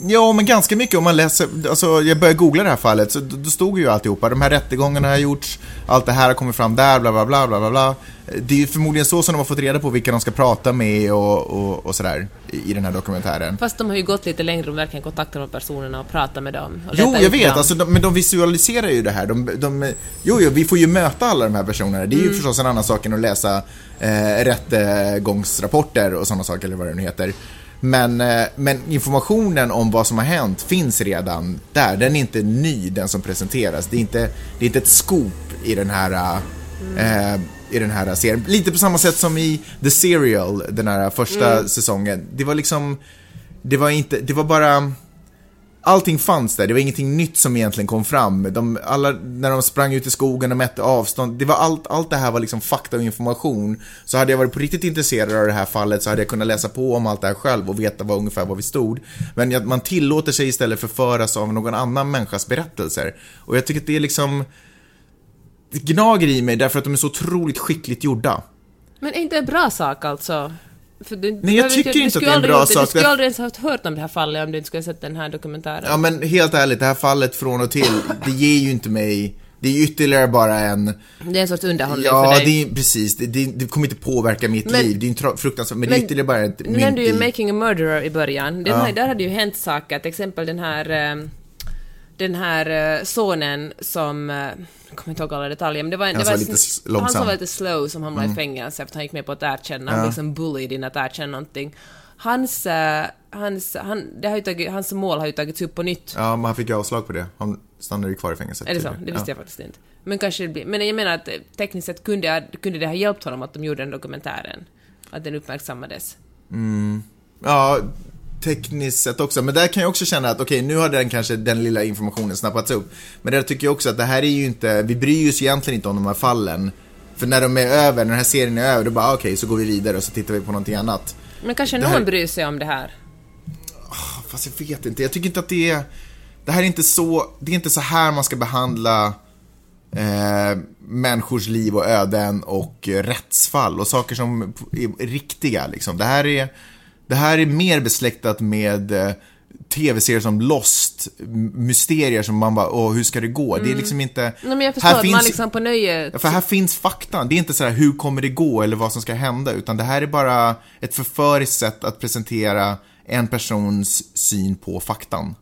[SPEAKER 2] Ja, men ganska mycket om man läser, alltså jag började googla det här fallet, så då stod ju alltihopa, de här rättegångarna har gjorts, allt det här har kommit fram där, bla bla bla bla bla. Det är ju förmodligen så som de har fått reda på vilka de ska prata med och, och, och sådär i, i den här dokumentären.
[SPEAKER 3] Fast de har ju gått lite längre och verkligen kontaktat de personerna och pratat med dem.
[SPEAKER 2] Jo, jag vet,
[SPEAKER 3] dem.
[SPEAKER 2] alltså, de, men de visualiserar ju det här. De, de, jo, jo, vi får ju möta alla de här personerna. Det är ju förstås en annan sak än att läsa eh, rättegångsrapporter och sådana saker, eller vad det nu heter. Men, eh, men informationen om vad som har hänt finns redan där. Den är inte ny, den som presenteras. Det är inte, det är inte ett scoop i den här eh, i den här serien. Lite på samma sätt som i The Serial, den här första säsongen. Det var liksom, det var inte, det var bara Allting fanns där, det var ingenting nytt som egentligen kom fram. De, alla, när de sprang ut i skogen och mätte avstånd, det var allt, allt det här var liksom fakta och information. Så hade jag varit på riktigt intresserad av det här fallet så hade jag kunnat läsa på om allt det här själv och veta vad, ungefär var vi stod. Men man tillåter sig istället förföras av någon annan människas berättelser. Och jag tycker att det är liksom, det gnager i mig därför att de är så otroligt skickligt gjorda.
[SPEAKER 3] Men är inte en bra sak alltså? För du,
[SPEAKER 2] Nej, jag
[SPEAKER 3] du-
[SPEAKER 2] tycker
[SPEAKER 3] du
[SPEAKER 2] inte att det är en bra sak.
[SPEAKER 3] Du skulle aldrig ens ha hört om det här fallet om du inte skulle ha sett den här dokumentären.
[SPEAKER 2] Ja men helt ärligt, det här fallet från och till, det ger ju inte mig, det är ytterligare bara en
[SPEAKER 3] Det är en sorts underhållning
[SPEAKER 2] Ja,
[SPEAKER 3] för dig.
[SPEAKER 2] det är, precis. Det, det, det kommer inte påverka mitt
[SPEAKER 3] Men-
[SPEAKER 2] liv. Det är ju fruktansvärt, men, det är
[SPEAKER 3] Men-
[SPEAKER 2] ytterligare bara ett
[SPEAKER 3] Nu nämnde
[SPEAKER 2] mynt
[SPEAKER 3] ju. Making a Murderer i början. Den
[SPEAKER 2] Ja.
[SPEAKER 3] här, där hade ju hänt saker, till exempel den här eh, den här eh, sonen som, eh, jag kommer inte ihåg alla detaljer, men det var en...
[SPEAKER 2] Han
[SPEAKER 3] det
[SPEAKER 2] som
[SPEAKER 3] var
[SPEAKER 2] lite långsam. Mm.
[SPEAKER 3] Han som var lite slow, som hamnade i fängelse för att han gick med på att erkänna. Han blev liksom bullied in att erkänna någonting. Hans, eh, hans, han, det har ju tagit, hans mål har ju tagits upp på nytt.
[SPEAKER 2] Ja, men han fick ju avslag på det. Han stannade ju kvar i fängelset.
[SPEAKER 3] Är det så? Det visste
[SPEAKER 2] ja.
[SPEAKER 3] jag faktiskt inte. Men kanske det blir... Men jag menar att eh, tekniskt sett kunde, kunde det ha hjälpt honom att de gjorde den dokumentären. Att den uppmärksammades.
[SPEAKER 2] Ja, tekniskt sett också. Men där kan jag också känna att okej, nu har den kanske den lilla informationen snappats upp. Men där tycker jag också att det här är ju inte, vi bryr oss egentligen inte om de här fallen. För när de är över, när den här serien är över, då bara okej, så går vi vidare och så tittar vi på någonting annat.
[SPEAKER 3] Men kanske
[SPEAKER 2] Det
[SPEAKER 3] någon
[SPEAKER 2] här-
[SPEAKER 3] bryr sig om det här.
[SPEAKER 2] Fast jag vet inte, jag tycker inte att det är... Det här är inte så, det är inte så här man ska behandla eh, människors liv och öden och eh, rättsfall och saker som är riktiga liksom. Det här är, det här är mer besläktat med eh, tv-serier som Lost, mysterier som man bara, åh hur ska det gå? Det är liksom inte...
[SPEAKER 3] Nej, men jag förstår
[SPEAKER 2] här
[SPEAKER 3] att man
[SPEAKER 2] finns-
[SPEAKER 3] liksom på nöje...
[SPEAKER 2] Ja, För här finns faktan. Det är inte så här hur kommer det gå eller vad som ska hända, utan det här är bara ett förföriskt sätt att presentera en persons syn på faktan.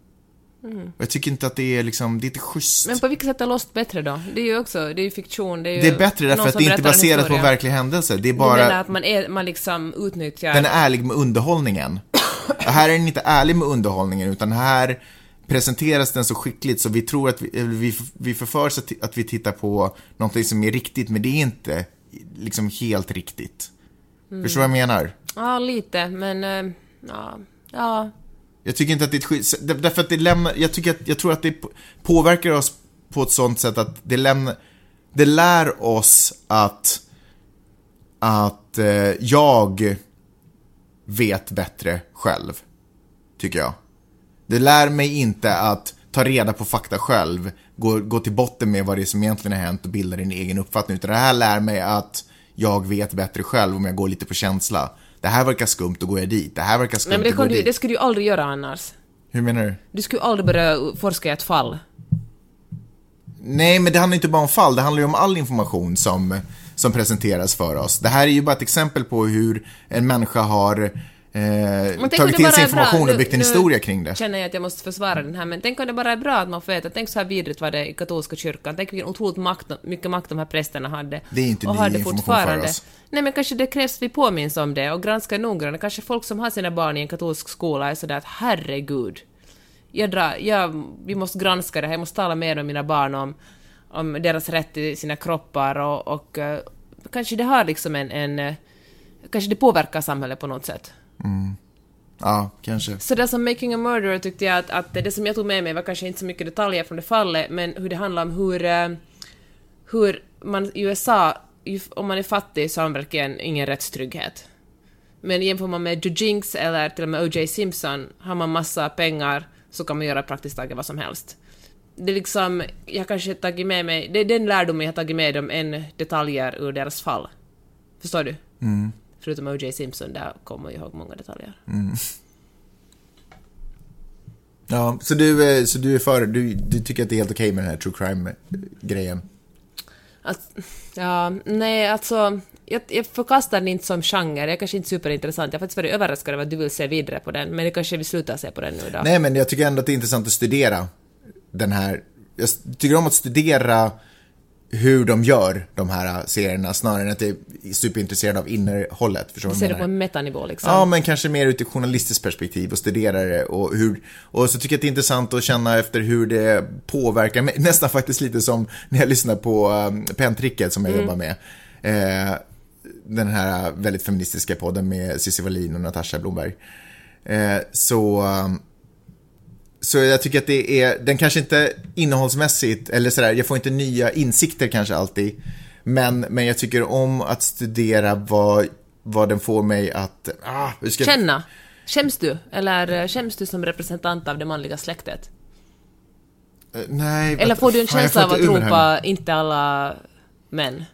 [SPEAKER 2] Och Jag tycker inte att det är liksom, det är inte schysst.
[SPEAKER 3] Mm. Men på vilket sätt är Lost bättre då? Det är ju också, det är ju fiktion, det är ju...
[SPEAKER 2] det är bättre därför att det är inte baserat på verklig händelse. Det är
[SPEAKER 3] Du menar
[SPEAKER 2] bara,
[SPEAKER 3] att man, är, man liksom utnyttjar...
[SPEAKER 2] den är ärlig med underhållningen. här är den inte ärlig med underhållningen, utan här presenteras den så skickligt så vi tror att vi, vi, vi förförs att, att vi tittar på någonting som är riktigt, men det är inte liksom helt riktigt.
[SPEAKER 3] Mm.
[SPEAKER 2] Förstår du vad jag menar?
[SPEAKER 3] Ja, lite, men... eh, Ja, ja.
[SPEAKER 2] Jag tycker inte att det är ett skit, därför att det lämnar, jag tycker att, jag tror att det påverkar oss på ett sånt sätt att det lämnar, det lär oss att, att eh, jag vet bättre själv, tycker jag. Det lär mig inte att ta reda på fakta själv, gå, gå till botten med vad det är som egentligen har hänt och bilda din egen uppfattning, utan det här lär mig att jag vet bättre själv om jag går lite på känsla. Det här verkar skumt, då går jag dit. Det här verkar skumt,
[SPEAKER 3] Nej, men det,
[SPEAKER 2] då går jag dit.
[SPEAKER 3] det skulle du ju aldrig göra annars.
[SPEAKER 2] Hur menar du?
[SPEAKER 3] Du skulle aldrig börja forska i ett fall.
[SPEAKER 2] Nej, men det handlar inte bara om fall, det handlar ju om all information som, som presenteras för oss. Det här är ju bara ett exempel på hur en människa har eh, tagit till sig
[SPEAKER 3] bra.
[SPEAKER 2] information och byggt en historia kring det.
[SPEAKER 3] känner jag att jag måste försvara den här, men tänk om det bara är bra att man får veta, tänk så här vidrigt var det i katolska kyrkan, tänk vilken otroligt makt, mycket makt de här prästerna hade.
[SPEAKER 2] Det är inte
[SPEAKER 3] och
[SPEAKER 2] ny
[SPEAKER 3] hade fortfarande.
[SPEAKER 2] för oss.
[SPEAKER 3] Nej men kanske det krävs att vi påminns om det och granskar noggrant. Kanske folk som har sina barn i en katolsk skola är sådär att herregud, jag drar, jag, vi måste granska det här, jag måste tala mer med mina barn om om deras rätt till sina kroppar och, och eh, kanske det har liksom en, en eh, kanske det påverkar samhället på något sätt.
[SPEAKER 2] Ja, kanske.
[SPEAKER 3] Så det som Making a Murderer tyckte jag att, att det som jag tog med mig var kanske inte så mycket detaljer från det fallet, men hur det handlar om hur, eh, hur man i USA, om man är fattig så har man verkligen ingen rättstrygghet. Men jämför man med Joe Jinx eller till och med O.J. Simpson, har man massa pengar så kan man göra praktiskt taget vad som helst. Det är liksom, jag kanske tagit med mig, det är den lärdomen jag har tagit med dem än detaljer ur deras fall. Förstår du?
[SPEAKER 2] Mm.
[SPEAKER 3] Förutom O.J. Simpson, där kommer jag ihåg många detaljer.
[SPEAKER 2] Ja, så du, så du är för, du, du tycker att det är helt okej med den här true crime-grejen?
[SPEAKER 3] Ja, nej, alltså... Jag, jag förkastar den inte som genre, det är kanske inte superintressant. Jag har faktiskt varit överraskad över att du vill se vidare på den, men det kanske vi slutar se på den nu då.
[SPEAKER 2] Nej, men jag tycker ändå att det är intressant att studera den här, jag tycker om att studera hur de gör de här serierna snarare än att jag är superintresserad av innehållet. Förstår du
[SPEAKER 3] Ser det på en metanivå liksom.
[SPEAKER 2] Ja, men kanske mer ur ett journalistiskt perspektiv och studera det och hur, och så tycker jag att det är intressant att känna efter hur det påverkar mig, nästan faktiskt lite som när jag lyssnar på um, Pentricket som jag
[SPEAKER 3] Mm.
[SPEAKER 2] jobbar med. Eh, den här väldigt feministiska podden med Cissi Wallin och Natasha Blomberg. Eh, så, um, så jag tycker att det är, den kanske inte innehållsmässigt, eller sådär, jag får inte nya insikter kanske alltid. Men, men jag tycker om att studera vad, vad den får mig att, ah, hur ska
[SPEAKER 3] Känna. Skäms du? Eller eh, skäms du som representant av det manliga släktet?
[SPEAKER 2] Eh, Nej,
[SPEAKER 3] Eller får du en känsla av att ropa inte alla män?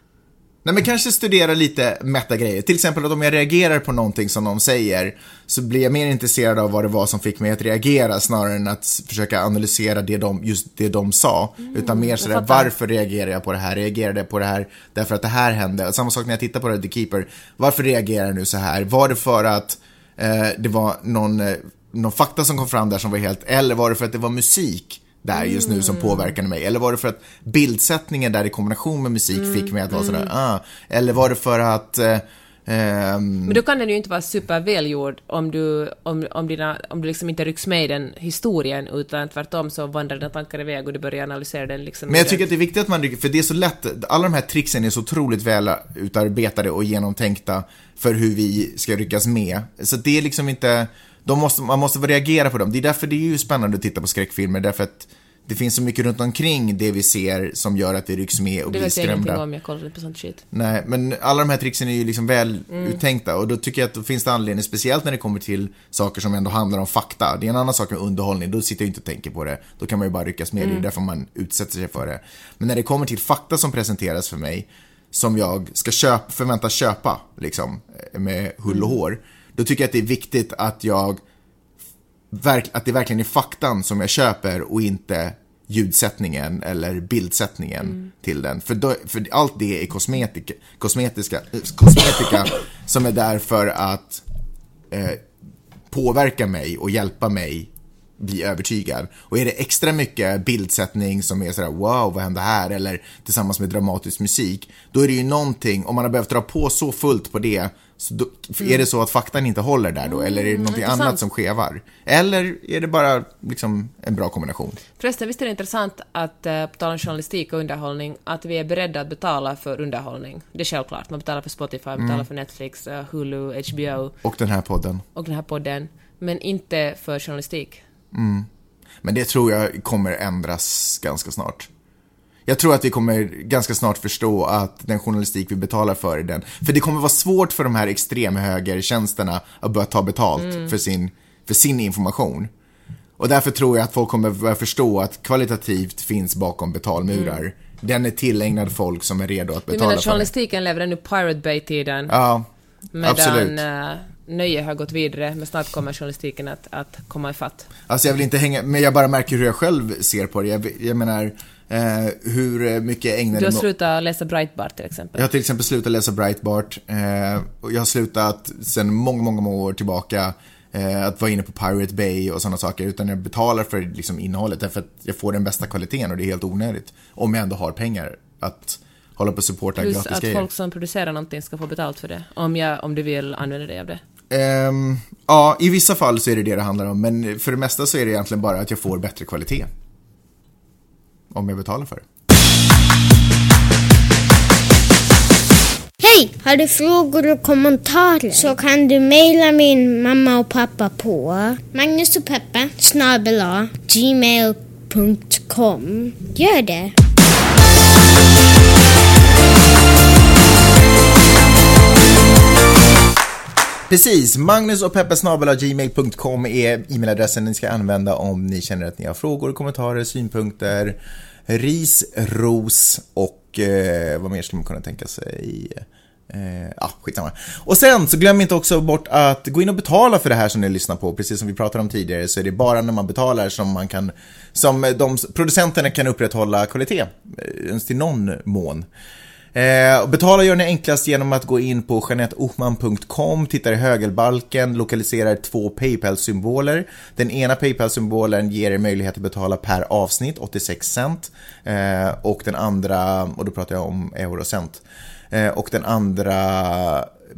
[SPEAKER 2] Nej men kanske studera lite mätta grejer. Till exempel att om jag reagerar på någonting som någon säger så blir jag mer intresserad av vad det var som fick mig att reagera snarare än att försöka analysera det de, just det de sa. utan mer sådär,
[SPEAKER 3] Mm,
[SPEAKER 2] varför reagerar jag på det här? Reagerade jag på det här därför att det här hände? Och samma sak när jag tittar på The Keeper. Varför reagerar jag nu så här? Var det för att eh, det var någon, eh, någon fakta som kom fram där som var helt, eller var det för att det var musik? Där just nu som påverkade mig? Eller var det för att bildsättningen där i kombination med musik fick mig att vara sådär, ah. Eller var det för att eh, ehm,
[SPEAKER 3] Men då kan den ju inte vara supervälgjord om du, om, om, dina, om du liksom inte rycks med i den historien, utan tvärtom så vandrar dina tankar iväg och du börjar analysera den liksom.
[SPEAKER 2] Men jag tycker att det är viktigt att man, för det är så lätt, alla de här tricksen är så otroligt väl utarbetade och genomtänkta för hur vi ska ryckas med. Så det är liksom inte, de måste, man måste reagera på dem. Det är därför det är ju spännande att titta på skräckfilmer, därför att det finns så mycket runt omkring det vi ser som gör att vi rycks med och
[SPEAKER 3] det
[SPEAKER 2] blir
[SPEAKER 3] vet jag ingenting
[SPEAKER 2] skrämda.
[SPEAKER 3] om, jag kollar inte på sånt shit.
[SPEAKER 2] Nej, men alla de här tricksen är ju liksom väl
[SPEAKER 3] Mm.
[SPEAKER 2] uttänkta och då tycker jag att då finns det anledning, speciellt när det kommer till saker som ändå handlar om fakta. Det är en annan sak med underhållning, då sitter jag inte och tänker på det. Då kan man ju bara ryckas med,
[SPEAKER 3] Mm.
[SPEAKER 2] det är därför man utsätter sig för det. Men när det kommer till fakta som presenteras för mig, som jag ska köpa, förväntas köpa, liksom, med hull och hår, då tycker jag att det är viktigt att jag att det verkligen är faktan som jag köper och inte ljudsättningen eller bildsättningen till den. För, då, för allt det är kosmetika, kosmetiska, eh, kosmetika som är där för att eh, påverka mig och hjälpa mig bli övertygad. Och är det extra mycket bildsättning som är sådär wow, vad hände här? Eller tillsammans med dramatisk musik, då är det ju någonting, om man har behövt dra på så fullt på det, så då, är det så att faktan inte håller där då? eller är det någonting
[SPEAKER 3] intressant.
[SPEAKER 2] annat som skevar? Eller är det bara liksom en bra kombination?
[SPEAKER 3] Förresten, visst är det intressant att, eh, på tal om journalistik och underhållning, att vi är beredda att betala för underhållning. Det är självklart. Man betalar för Spotify, man betalar för Netflix, eh, Hulu, HBO
[SPEAKER 2] Och den här podden.
[SPEAKER 3] och den här podden. Men inte för journalistik.
[SPEAKER 2] Men det tror jag kommer ändras ganska snart. Jag tror att vi kommer ganska snart förstå att den journalistik vi betalar för är den. För det kommer vara svårt för de här extremhögertjänsterna att börja ta betalt för, sin, för sin information. Och därför tror jag att folk kommer börja förstå att kvalitativt finns bakom betalmurar. Den är tillägnad folk som är redo att
[SPEAKER 3] Du
[SPEAKER 2] betala
[SPEAKER 3] menar
[SPEAKER 2] för det.
[SPEAKER 3] journalistiken lever ännu Pirate Bay-tiden,
[SPEAKER 2] Ja,
[SPEAKER 3] medan
[SPEAKER 2] absolut.
[SPEAKER 3] uh, nöje har gått vidare, men snart kommer journalistiken att, att komma ifatt.
[SPEAKER 2] Alltså jag vill inte hänga, men jag bara märker hur jag själv ser på det. Jag, jag menar, eh, hur mycket ägnar
[SPEAKER 3] Du har slutat läsa Breitbart till exempel.
[SPEAKER 2] Jag har till exempel slutat läsa Breitbart. Eh, och jag har slutat sedan många, många, många år tillbaka eh, att vara inne på Pirate Bay och sådana saker. Utan jag betalar för liksom, innehållet därför att jag får den bästa kvaliteten och det är helt onödigt. Om jag ändå har pengar att hålla på och supporta
[SPEAKER 3] Plus
[SPEAKER 2] gratis
[SPEAKER 3] att
[SPEAKER 2] grejer.
[SPEAKER 3] folk som producerar någonting ska få betalt för det, om, jag, om du vill använda dig av det.
[SPEAKER 2] Ehm, ja, i vissa fall så är det det det handlar om. Men för det mesta så är det egentligen bara att jag får bättre kvalitet om jag betalar för det.
[SPEAKER 1] Hej! Har du frågor och kommentarer så kan du mejla min mamma och pappa på Magnus och Peppe snabela gmail.com. Gör det!
[SPEAKER 2] Precis, Magnus och gmail.com är e-mailadressen ni ska använda om ni känner att ni har frågor, kommentarer, synpunkter ris, ros och eh, vad mer skulle man kunna tänka sig? Eh, ah, skitsamma. Och sen så glöm inte också bort att gå in och betala för det här som ni lyssnar på. Precis som vi pratade om tidigare så är det bara när man betalar som man kan, som de producenterna kan upprätthålla kvalitet, eh, ens till någon mån. Eh, betala gör ni enklast genom att gå in på janetohman.com, titta i högerbalken, lokaliserar två Paypal-symboler. Den ena Paypal-symbolen ger er möjlighet att betala per avsnitt, 86 cent. Eh, och den andra, och då pratar jag om eurocent. Eh, och den andra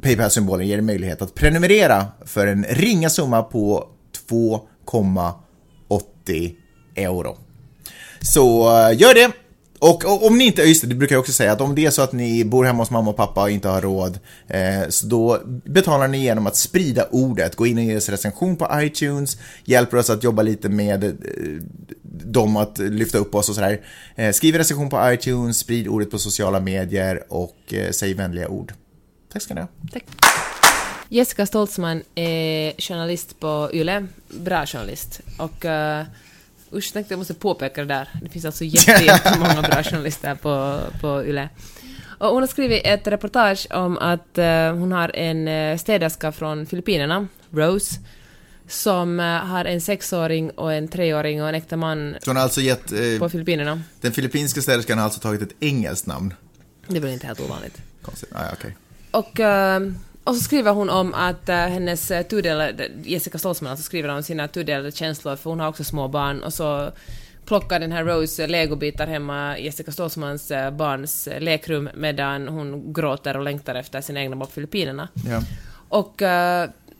[SPEAKER 2] Paypal-symbolen ger er möjlighet att prenumerera för en ringa summa på 2,80 euro. Så eh, gör det! Och, och, om ni inte, just det, det brukar jag också säga, att om det är så att ni bor hemma hos mamma och pappa och inte har råd, eh, så då betalar ni genom att sprida ordet, gå in och ge oss recension på iTunes, hjälper oss att jobba lite med eh, dem att lyfta upp oss och sådär. Eh, skriv recension på iTunes, sprid ordet på sociala medier och eh, säg vänliga ord. Tack ska ni ha.
[SPEAKER 3] Tack. Jessica Stoltzman är journalist på YLE, bra journalist. Och eh, Usch, tänkte jag måste påpeka det där. Det finns alltså jättemånga bra journalister på, på YLE. Och hon har skrivit ett reportage om att uh, hon har en uh, städerska från Filippinerna, Rose, som uh, har en sexåring och en treåring och en äkta man
[SPEAKER 2] Så hon har alltså gett... Eh,
[SPEAKER 3] på Filippinerna.
[SPEAKER 2] Den filippinska städerskan har alltså tagit ett engelskt namn.
[SPEAKER 3] Det är väl inte helt ovanligt.
[SPEAKER 2] Konstigt. Ah, okej.
[SPEAKER 3] Och och så skriver hon om att uh, hennes uh, tudelade, Jessica Stoltzman alltså skriver om sina tudelade känslor, för hon har också små barn, och så plockar den här Rose legobitar hemma Jessica Stoltzmans uh, barns lekrum medan hon gråter och längtar efter sina egna barn på Filippinerna.
[SPEAKER 2] Ja.
[SPEAKER 3] Och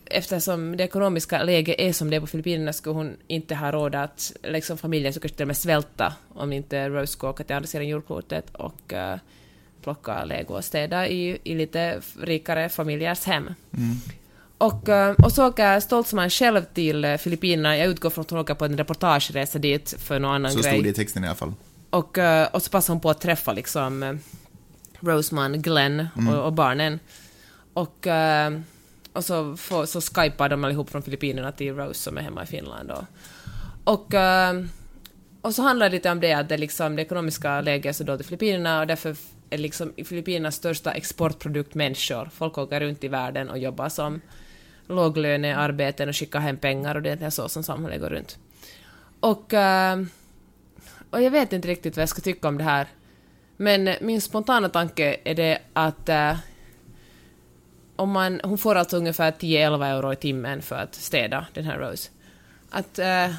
[SPEAKER 3] eftersom det ekonomiska läget är som det är på Filippinerna skulle hon inte ha råd att, liksom familjen skulle kanske till och med svälta om inte Rose skulle åka till andra sidan jordklotet och plocka lego och städa i, i lite rikare familjers hem.
[SPEAKER 2] Mm.
[SPEAKER 3] Och, eh, och så åker Stoltzman själv till eh, Filippinerna. Jag utgår från att hon åker på en reportageresa dit för någon annan
[SPEAKER 2] Så
[SPEAKER 3] grej.
[SPEAKER 2] stod det i texten i alla fall.
[SPEAKER 3] Och, eh, och så passar hon på att träffa liksom Roseman, Glenn
[SPEAKER 2] Mm.
[SPEAKER 3] och, och barnen. Och, och så, får, så skypar de allihop från Filippinerna till Rose som är hemma i Finland. Och, och, och så handlar det lite om det att det, liksom, det ekonomiska läget är så dåligt i Filippinerna och därför är liksom Filippinernas största exportprodukt människor. Folk åker runt i världen och jobbar som låglönearbeten och skickar hem pengar och det är så som samhället går runt. Och, eh, och jag vet inte riktigt vad jag ska tycka om det här. Men min spontana tanke är det att eh, om man, hon får alltså ungefär 10-11 euro i timmen för att städa den här Rose. Att eh,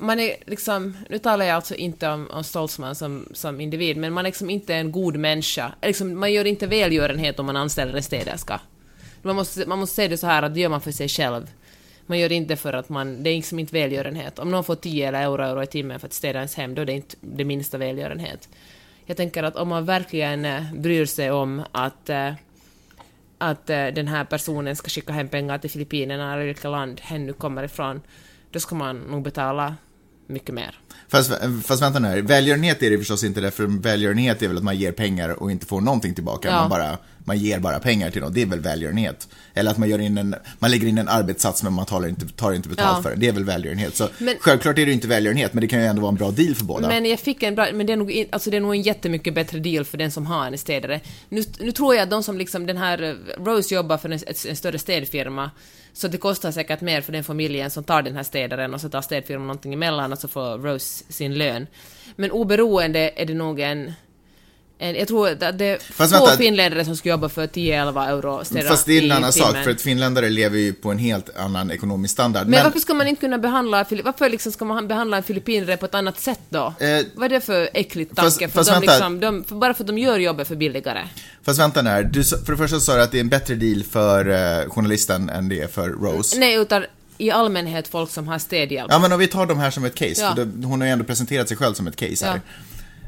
[SPEAKER 3] man är liksom, nu talar jag alltså inte om, om Stoltzman som, som individ, men man är liksom inte en god människa. Liksom, man gör inte välgörenhet om man anställer en städerska. Man måste, man måste säga det så här att det gör man för sig själv. Man gör det inte för att man, det är liksom inte välgörenhet. Om någon får 10 eller euro, euro i timmen för att städa ens hem, då är det inte det minsta välgörenhet. Jag tänker att om man verkligen eh, bryr sig om att, eh, att eh, den här personen ska skicka hem pengar till Filippinerna eller vilket land hen nu kommer ifrån, då ska man nog betala mycket mer.
[SPEAKER 2] Fast, fast vänta nu här, välgörenhet är det förstås inte därför välgörenhet är väl att man ger pengar och inte får någonting tillbaka.
[SPEAKER 3] Ja.
[SPEAKER 2] Man, bara, man ger bara pengar till någon, det är väl välgörenhet. Eller att man, gör in en, man lägger in en arbetssats men man tar inte, tar inte betalt
[SPEAKER 3] Ja.
[SPEAKER 2] för det. Det är väl välgörenhet. Så
[SPEAKER 3] Men-
[SPEAKER 2] självklart är det inte välgörenhet, men det kan ju ändå vara en bra deal för båda.
[SPEAKER 3] Men jag fick en bra, men det är nog, alltså det är nog en jättemycket bättre deal för den som har en städare. Nu, nu tror jag att de som liksom, den här eh, Rose jobbar för en, en större städfirma, så det kostar säkert mer för den familjen som tar den här städaren och så tar städfirman någonting emellan och så får Rose sin lön. Men oberoende är det nog en, jag tror att det är
[SPEAKER 2] Fast
[SPEAKER 3] få
[SPEAKER 2] vänta.
[SPEAKER 3] finländare som skulle jobba för 10-11 euro
[SPEAKER 2] Fast det är en annan sak, för att finländare lever ju på en helt annan ekonomisk standard.
[SPEAKER 3] Men, varför ska man inte kunna behandla, varför liksom ska man behandla en filippinare på ett annat sätt då?
[SPEAKER 2] Eh,
[SPEAKER 3] Vad är det för äckligt
[SPEAKER 2] fast-
[SPEAKER 3] tanke?
[SPEAKER 2] fast
[SPEAKER 3] för de
[SPEAKER 2] vänta.
[SPEAKER 3] liksom, de, för bara för att de gör jobbet för billigare.
[SPEAKER 2] Fast vänta nu här, du, för det första sa du att det är en bättre deal för eh, journalisten än det är för Rose.
[SPEAKER 3] Nej, utan i allmänhet folk som har städhjälp.
[SPEAKER 2] Ja, men om vi tar de här som ett case,
[SPEAKER 3] Ja.
[SPEAKER 2] för det, hon har ju ändå presenterat sig själv som ett case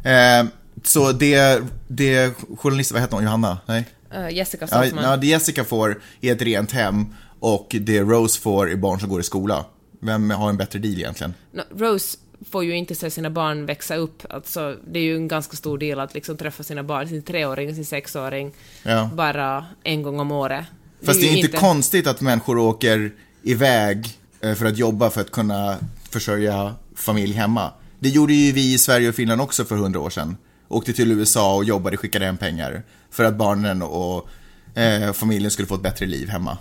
[SPEAKER 2] här. Eh, så det, det journalist, vad heter hon, Johanna? Nej?
[SPEAKER 3] Uh, Jessica
[SPEAKER 2] Ja,
[SPEAKER 3] Saltzman.
[SPEAKER 2] ja, det Jessica får är ett rent hem och det Rose får är barn som går i skola. Vem har en bättre deal egentligen?
[SPEAKER 3] No, Rose får ju inte se sina barn växa upp. Alltså, det är ju en ganska stor del att liksom träffa sina barn, sin treåring, sin sexåring,
[SPEAKER 2] Ja.
[SPEAKER 3] bara en gång om året.
[SPEAKER 2] Fast det är
[SPEAKER 3] ju
[SPEAKER 2] inte konstigt att människor åker iväg eh, för att jobba för att kunna försörja familj hemma. Det gjorde ju vi i Sverige och Finland också för hundra år sedan. Åkte till USA och jobbade, skickade hem pengar. För att barnen och eh, familjen skulle få ett bättre liv hemma.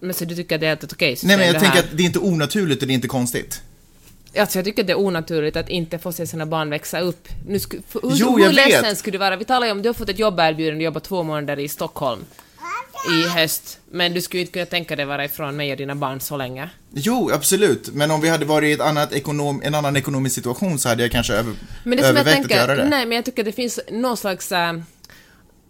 [SPEAKER 3] Men så du tycker att det är ett okej system
[SPEAKER 2] Nej men jag tänker att det är inte onaturligt och det är inte konstigt.
[SPEAKER 3] Alltså jag tycker att det är onaturligt att inte få se sina barn växa upp. Nu sku, hur
[SPEAKER 2] Jo,
[SPEAKER 3] hur
[SPEAKER 2] vet.
[SPEAKER 3] ledsen skulle du vara? Vi talar ju om du har fått ett jobberbjudande och jobbat två månader i Stockholm i höst, men du skulle inte kunna tänka dig vara ifrån mig och dina barn så länge.
[SPEAKER 2] Jo, absolut. Men om vi hade varit i ett annat ekonom, en annan ekonomisk situation så hade jag kanske över,
[SPEAKER 3] Men det som jag
[SPEAKER 2] övervägt att göra
[SPEAKER 3] tänker,
[SPEAKER 2] det.
[SPEAKER 3] nej men jag tycker det finns någon slags äh,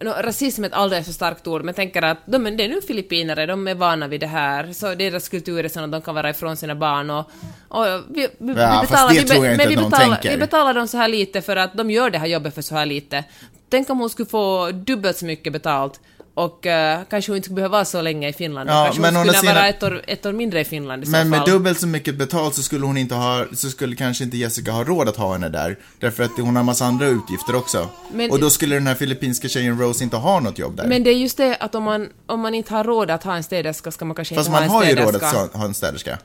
[SPEAKER 3] nå, rasism är ett alldeles för starkt ord, men jag tänker att de, det är nu filippinare, de är vana vid det här, så deras kultur är sån att de kan vara ifrån sina barn och, och vi, vi,
[SPEAKER 2] Ja,
[SPEAKER 3] vi
[SPEAKER 2] fast det
[SPEAKER 3] vi,
[SPEAKER 2] tror jag inte
[SPEAKER 3] men vi
[SPEAKER 2] att
[SPEAKER 3] betalar,
[SPEAKER 2] tänker.
[SPEAKER 3] vi betalar dem så här lite för att de gör det här jobbet för så här lite. Tänk om hon skulle få dubbelt så mycket betalt och eh, kanske hon inte skulle behöva vara så länge i Finland.
[SPEAKER 2] Ja,
[SPEAKER 3] kanske
[SPEAKER 2] men
[SPEAKER 3] hon skulle
[SPEAKER 2] andra
[SPEAKER 3] vara ett år, ett år mindre i Finland i
[SPEAKER 2] Men
[SPEAKER 3] så
[SPEAKER 2] med
[SPEAKER 3] fall.
[SPEAKER 2] dubbelt så mycket betalt så skulle hon inte ha, så skulle kanske inte Jessica ha råd att ha henne där. Därför att hon har massa andra utgifter också.
[SPEAKER 3] Men-
[SPEAKER 2] och då skulle den här filippinska tjejen Rose inte ha något jobb där.
[SPEAKER 3] Men det är just det att om man, om man inte har råd att ha en städerska ska man kanske
[SPEAKER 2] Fast
[SPEAKER 3] inte
[SPEAKER 2] man
[SPEAKER 3] ha
[SPEAKER 2] har
[SPEAKER 3] en
[SPEAKER 2] ju
[SPEAKER 3] städerska.
[SPEAKER 2] råd att ha en städerska.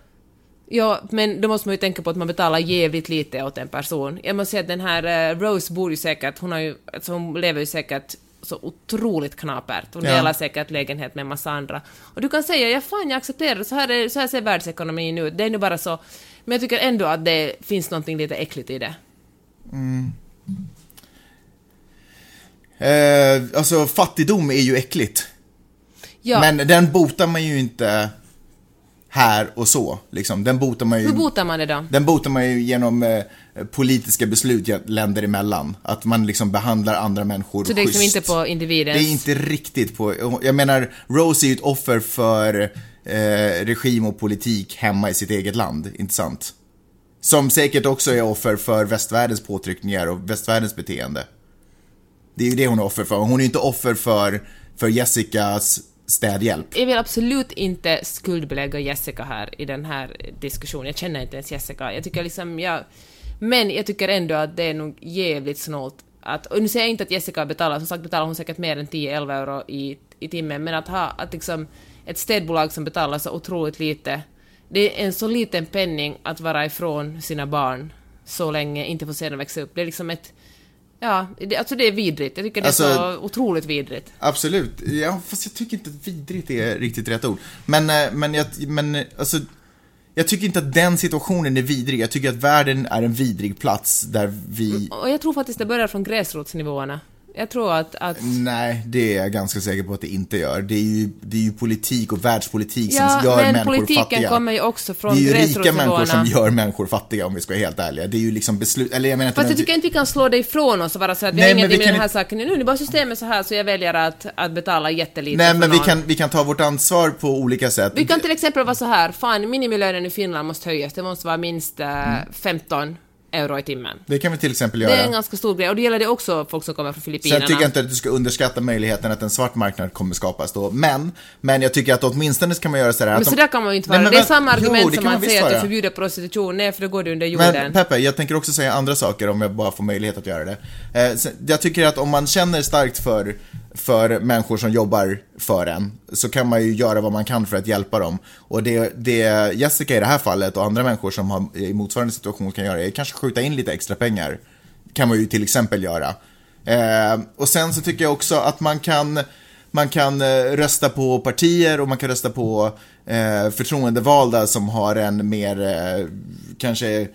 [SPEAKER 3] Ja, men då måste man ju tänka på att man betalar jävligt lite åt en person. Jag måste säga att den här eh, Rose bor ju säkert, hon har ju, alltså hon lever ju säkert så otroligt knapert. Hon
[SPEAKER 2] Ja.
[SPEAKER 3] delar säkert lägenhet med en massa andra. Och du kan säga, ja fan jag accepterar det, så här, är, så här ser världsekonomin ut, det är nu bara så. Men jag tycker ändå att det finns någonting lite äckligt i det.
[SPEAKER 2] Eh, alltså fattigdom är ju äckligt.
[SPEAKER 3] Ja,
[SPEAKER 2] Men den botar man ju inte här och så. Liksom. Den botar man ju...
[SPEAKER 3] hur botar man det då?
[SPEAKER 2] Den botar man ju genom eh, politiska beslut länder emellan. Att man liksom behandlar andra människor
[SPEAKER 3] Så det är liksom
[SPEAKER 2] schysst.
[SPEAKER 3] inte på individens...
[SPEAKER 2] Det är inte riktigt på... Jag menar, Rose är ju ett offer för eh, regim och politik hemma i sitt eget land, inte sant? Som säkert också är offer för västvärldens påtryckningar och västvärldens beteende. Det är ju det hon är offer för. Hon är ju inte offer för, för Jessicas städhjälp.
[SPEAKER 3] Jag vill absolut inte skuldbelägga Jessica här i den här diskussionen. Jag känner inte ens Jessica. Jag tycker liksom, jag... Men jag tycker ändå att det är nog jävligt snålt att... Och nu säger jag inte att Jessica betalar, som sagt betalar hon säkert mer än 10-11 euro i, i timmen, men att ha att liksom ett städbolag som betalar så otroligt lite, det är en så liten penning att vara ifrån sina barn så länge, inte få se dem växa upp. Det är liksom ett... Ja, det, alltså det är vidrigt. Jag tycker det är
[SPEAKER 2] Alltså-
[SPEAKER 3] så otroligt vidrigt.
[SPEAKER 2] Absolut. Ja, fast jag tycker inte att vidrigt är riktigt rätt ord. Men, eh, men, jag, men alltså, jag tycker inte att den situationen är vidrig. Jag tycker att världen är en vidrig plats där vi...
[SPEAKER 3] Och jag tror faktiskt det börjar från gräsrotsnivåerna. Jag tror att... att
[SPEAKER 2] Nej, det är jag ganska säker på att det inte gör. Det är ju, det är ju politik och världspolitik
[SPEAKER 3] ja,
[SPEAKER 2] som gör
[SPEAKER 3] men
[SPEAKER 2] människor
[SPEAKER 3] politiken
[SPEAKER 2] fattiga.
[SPEAKER 3] kommer ju också från
[SPEAKER 2] det är ju rika människor som gör människor fattiga om vi ska vara helt ärliga. Det är ju liksom beslut, eller jag menar
[SPEAKER 3] Fast jag
[SPEAKER 2] nödvändigt-
[SPEAKER 3] tycker inte vi kan slå det ifrån oss och bara säga att vi
[SPEAKER 2] Nej,
[SPEAKER 3] har
[SPEAKER 2] men
[SPEAKER 3] ingenting
[SPEAKER 2] vi
[SPEAKER 3] med
[SPEAKER 2] kan
[SPEAKER 3] den här saken. Nu är bara systemet så här så jag väljer att, att betala jättelite
[SPEAKER 2] Nej, men vi kan, vi kan ta vårt ansvar på olika sätt.
[SPEAKER 3] Vi kan till exempel vara så här, fan minimilönen i Finland måste höjas, det måste vara minst eh, 15 euro i timmen.
[SPEAKER 2] Det kan vi till exempel
[SPEAKER 3] Det
[SPEAKER 2] göra.
[SPEAKER 3] är en ganska stor grej och det gäller det också folk som kommer från Filippinerna.
[SPEAKER 2] Sen tycker jag inte att du ska underskatta möjligheten att en svart marknad kommer skapas då. Men, men jag tycker att åtminstone ska man göra sådär
[SPEAKER 3] Men
[SPEAKER 2] att
[SPEAKER 3] så
[SPEAKER 2] de-
[SPEAKER 3] där kan man ju inte
[SPEAKER 2] Nej,
[SPEAKER 3] vara.
[SPEAKER 2] men
[SPEAKER 3] det är samma
[SPEAKER 2] Jo,
[SPEAKER 3] argument
[SPEAKER 2] det
[SPEAKER 3] som
[SPEAKER 2] kan
[SPEAKER 3] man
[SPEAKER 2] visst
[SPEAKER 3] säger att du förbjuder prostitution. Nej, för då går det under jorden.
[SPEAKER 2] Men Peppe, jag tänker också säga andra saker om jag bara får möjlighet att göra det. Eh, jag tycker att om man känner starkt för, för människor som jobbar för en, så kan man ju göra vad man kan för att hjälpa dem. Och det, det Jessica i det här fallet och andra människor som har, i motsvarande situation kan göra är kanske skjuta in lite extra pengar. Kan man ju till exempel göra. Eh, och sen så tycker jag också att man kan man kan eh, rösta på partier och man kan rösta på eh, förtroendevalda som har en mer, eh, kanske eh,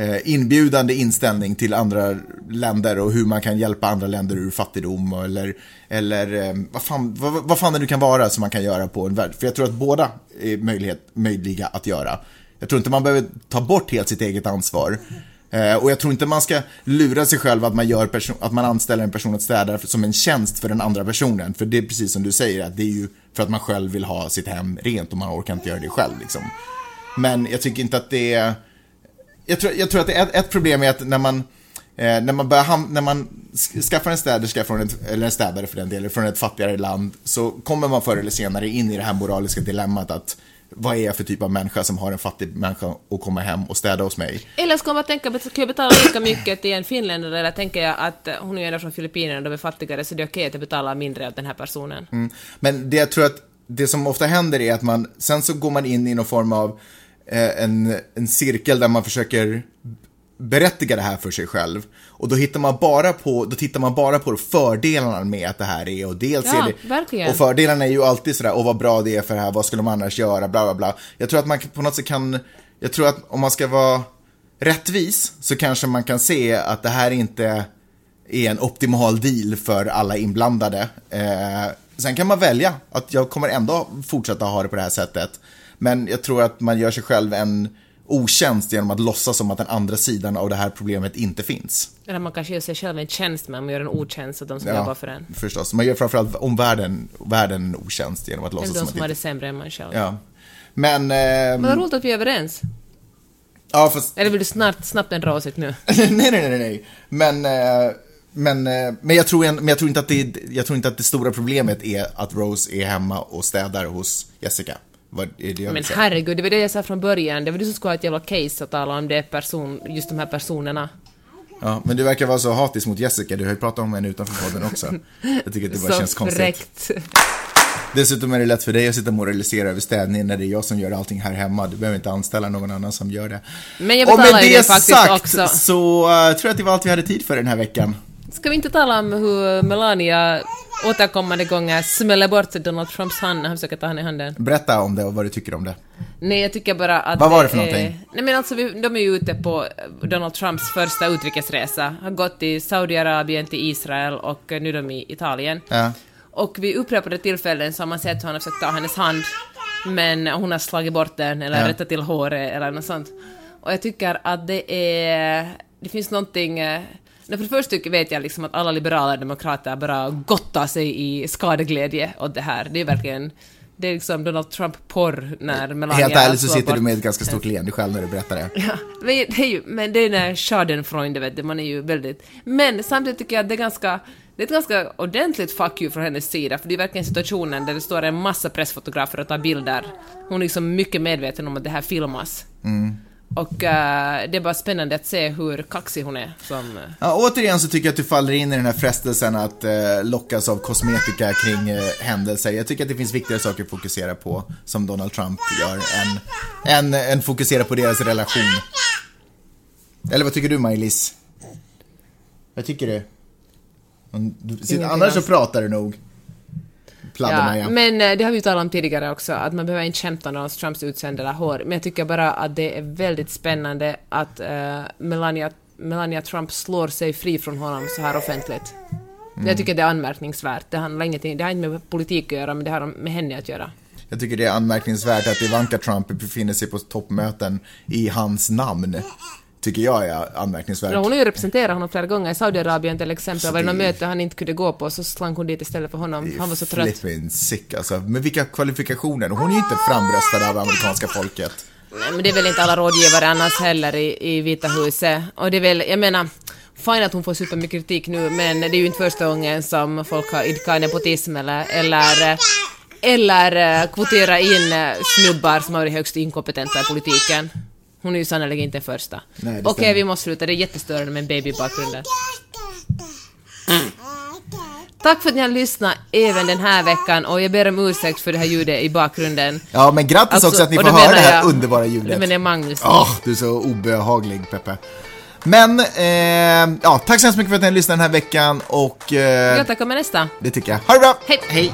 [SPEAKER 2] Eh, inbjudande inställning till andra länder och hur man kan hjälpa andra länder ur fattigdom eller, eller eh, vad, fan, vad, vad fan det nu kan vara som man kan göra på en värld. För jag tror att båda är möjlighet, möjliga att göra. Jag tror inte man behöver ta bort helt sitt eget ansvar. Eh, och jag tror inte man ska lura sig själv att man, gör att man anställer en person att städa som en tjänst för den andra personen. För det är precis som du säger, att det är ju för att man själv vill ha sitt hem rent och man orkar inte göra det själv. Liksom. Men jag tycker inte att det är... Jag tror, jag tror att ett, ett problem är att när man... Eh, när, man börjar när man sk- skaffar en städerska, från ett, eller en städare för den delen, från ett fattigare land, så kommer man förr eller senare in i det här moraliska dilemmat att vad är jag för typ av människa som har en fattig människa att komma hem och städa hos mig?
[SPEAKER 3] Eller ska man tänka, kan jag betala lika mycket till en finländare, eller tänker jag att hon är ju ändå från Filippinerna, de är fattigare, så det är okej att jag betalar mindre åt den här personen.
[SPEAKER 2] Mm. Men det jag tror att det som ofta händer är att man, sen så går man in i någon form av en, en cirkel där man försöker berättiga det här för sig själv. Och då hittar man bara på, då tittar man bara på fördelarna med att det här är och dels
[SPEAKER 3] Ja,
[SPEAKER 2] är det,
[SPEAKER 3] verkligen.
[SPEAKER 2] och fördelarna är ju alltid sådär, och vad bra det är för det här, vad skulle de annars göra, bla bla bla. Jag tror att man på något sätt kan, jag tror att om man ska vara rättvis så kanske man kan se att det här inte är en optimal deal för alla inblandade. Eh, sen kan man välja att jag kommer ändå fortsätta ha det på det här sättet. Men jag tror att man gör sig själv en otjänst genom att låtsas som att den andra sidan av det här problemet inte finns.
[SPEAKER 3] Eller man kanske gör sig själv en tjänst, men man gör en otjänst åt de som jobbar för en.
[SPEAKER 2] förstås. Man gör framförallt omvärlden världen en otjänst genom att
[SPEAKER 3] Eller
[SPEAKER 2] låtsas
[SPEAKER 3] de
[SPEAKER 2] som
[SPEAKER 3] som
[SPEAKER 2] att
[SPEAKER 3] har
[SPEAKER 2] det
[SPEAKER 3] sämre än man själv.
[SPEAKER 2] Ja. Men...
[SPEAKER 3] Men vad roligt att vi är överens.
[SPEAKER 2] ja, fast...
[SPEAKER 3] Eller vill du snart, snabbt ändra åsikt nu?
[SPEAKER 2] nej, nej, nej, nej. Men, eh, men, eh, men, jag tror, en- men jag, tror inte att det, jag tror inte att det stora problemet är att Rose är hemma och städar hos Jessica. Vad är det jag
[SPEAKER 3] Men herregud, det var det jag sa från början. Det var du som skulle ha ett jävla case att tala om det person, just de här personerna.
[SPEAKER 2] Ja, men du verkar vara så hatisk mot Jessica, du har ju pratat om henne utanför podden också. Jag tycker att det bara
[SPEAKER 3] Så
[SPEAKER 2] känns konstigt.
[SPEAKER 3] fräckt.
[SPEAKER 2] Dessutom är det lätt för dig att sitta och moralisera över städningen när det är jag som gör allting här hemma. Du behöver inte anställa någon annan som gör det.
[SPEAKER 3] Men jag
[SPEAKER 2] och med
[SPEAKER 3] betalar
[SPEAKER 2] det
[SPEAKER 3] det faktiskt
[SPEAKER 2] sagt
[SPEAKER 3] också.
[SPEAKER 2] så eh, tror jag att det var allt vi hade tid för den här veckan.
[SPEAKER 3] Ska vi inte tala om hur Melania återkommande gånger smäller bort Donald Trumps hand när han försöker ta henne i handen?
[SPEAKER 2] Berätta om det och vad du tycker om det.
[SPEAKER 3] Nej, jag tycker bara att
[SPEAKER 2] Vad var det för
[SPEAKER 3] är-
[SPEAKER 2] någonting?
[SPEAKER 3] Nej men alltså, vi, de är ju ute på Donald Trumps första utrikesresa. Har gått till Saudiarabien, till Israel och nu är de i Italien.
[SPEAKER 2] Ja.
[SPEAKER 3] Och vid upprepade tillfällen så har man sett hur han har försökt ta hennes hand, men hon har slagit bort den eller
[SPEAKER 2] Ja.
[SPEAKER 3] rättat till håret eller något sånt. Och jag tycker att det är... Det finns någonting... För det första vet jag liksom att alla liberala demokrater bara gottar sig i skadeglädje åt det här. Det är verkligen... Det är liksom Donald Trump-porr när Melania
[SPEAKER 2] Helt ärligt så sitter du
[SPEAKER 3] bort-
[SPEAKER 2] med ett ganska stort leende själv när du berättar det.
[SPEAKER 3] Ja, men det är ju, men det är den här schadenfreude, vet du, man är ju väldigt... Men samtidigt tycker jag att det är ganska... Det är ett ganska ordentligt fuck you från hennes sida, för det är verkligen situationen där det står en massa pressfotografer och tar bilder. Hon är liksom mycket medveten om att det här filmas. Och eh, det är bara spännande att se hur kaxig hon är som... eh,
[SPEAKER 2] Ja, återigen så tycker jag att du faller in i den här frestelsen att eh, lockas av kosmetika kring eh, händelser. Jag tycker att det finns viktigare saker att fokusera på, som Donald Trump gör, än, än, än fokusera på deras relation. Eller vad tycker du, Maj-Lis? Vad tycker du? Om annars så pratar du nog. Pladderna, ja.
[SPEAKER 3] Men eh, det har vi ju talat om tidigare också, att man behöver inte skämta om Donald Trumps utseende eller hår. Men jag tycker bara att det är väldigt spännande att eh, Melania, Melania Trump slår sig fri från honom så här offentligt.
[SPEAKER 2] Mm.
[SPEAKER 3] Jag tycker det är anmärkningsvärt. Det, handlar ingenting, det har inte med politik att göra, men det har med henne att göra.
[SPEAKER 2] Jag tycker det är anmärkningsvärt att Ivanka Trump befinner sig på toppmöten i hans namn. Tycker jag är anmärkningsvärt.
[SPEAKER 3] Hon har ju representerat honom flera gånger i Saudiarabien till exempel.
[SPEAKER 2] Så
[SPEAKER 3] Var det något möte han inte kunde gå på så slank hon dit istället för honom. Han var så trött.
[SPEAKER 2] Flippin' sick alltså. Men vilka kvalifikationer? Hon är ju inte framröstad av amerikanska folket.
[SPEAKER 3] Nej, men det är väl inte alla rådgivare annars heller i, i Vita huset. Och det är väl, jag menar, fine att hon får supermycket kritik nu, men det är ju inte första gången som folk har idkat nepotism eller, eller, eller eh, kvotera in eh, snubbar som har varit högst inkompetenta i politiken. Hon är ju sannerligen inte första.
[SPEAKER 2] Nej, det
[SPEAKER 3] Okej,
[SPEAKER 2] stämmer.
[SPEAKER 3] vi måste sluta. Det är jättestörande med en baby i bakgrunden. Tack för att ni har lyssnat även den här veckan och jag ber om ursäkt för det här ljudet i bakgrunden.
[SPEAKER 2] Ja, men grattis
[SPEAKER 3] Alltså,
[SPEAKER 2] också att ni får höra det här
[SPEAKER 3] jag-
[SPEAKER 2] underbara
[SPEAKER 3] Det
[SPEAKER 2] ljudet.
[SPEAKER 3] menar jag Magnus.
[SPEAKER 2] Åh, du är så obehaglig, Peppe. Men, eh, ja, tack så hemskt mycket för att ni har lyssnat den här veckan och... Eh,
[SPEAKER 3] Jag tackar med nästa.
[SPEAKER 2] det tycker jag. Ha det bra!
[SPEAKER 3] Hej.
[SPEAKER 2] Hej!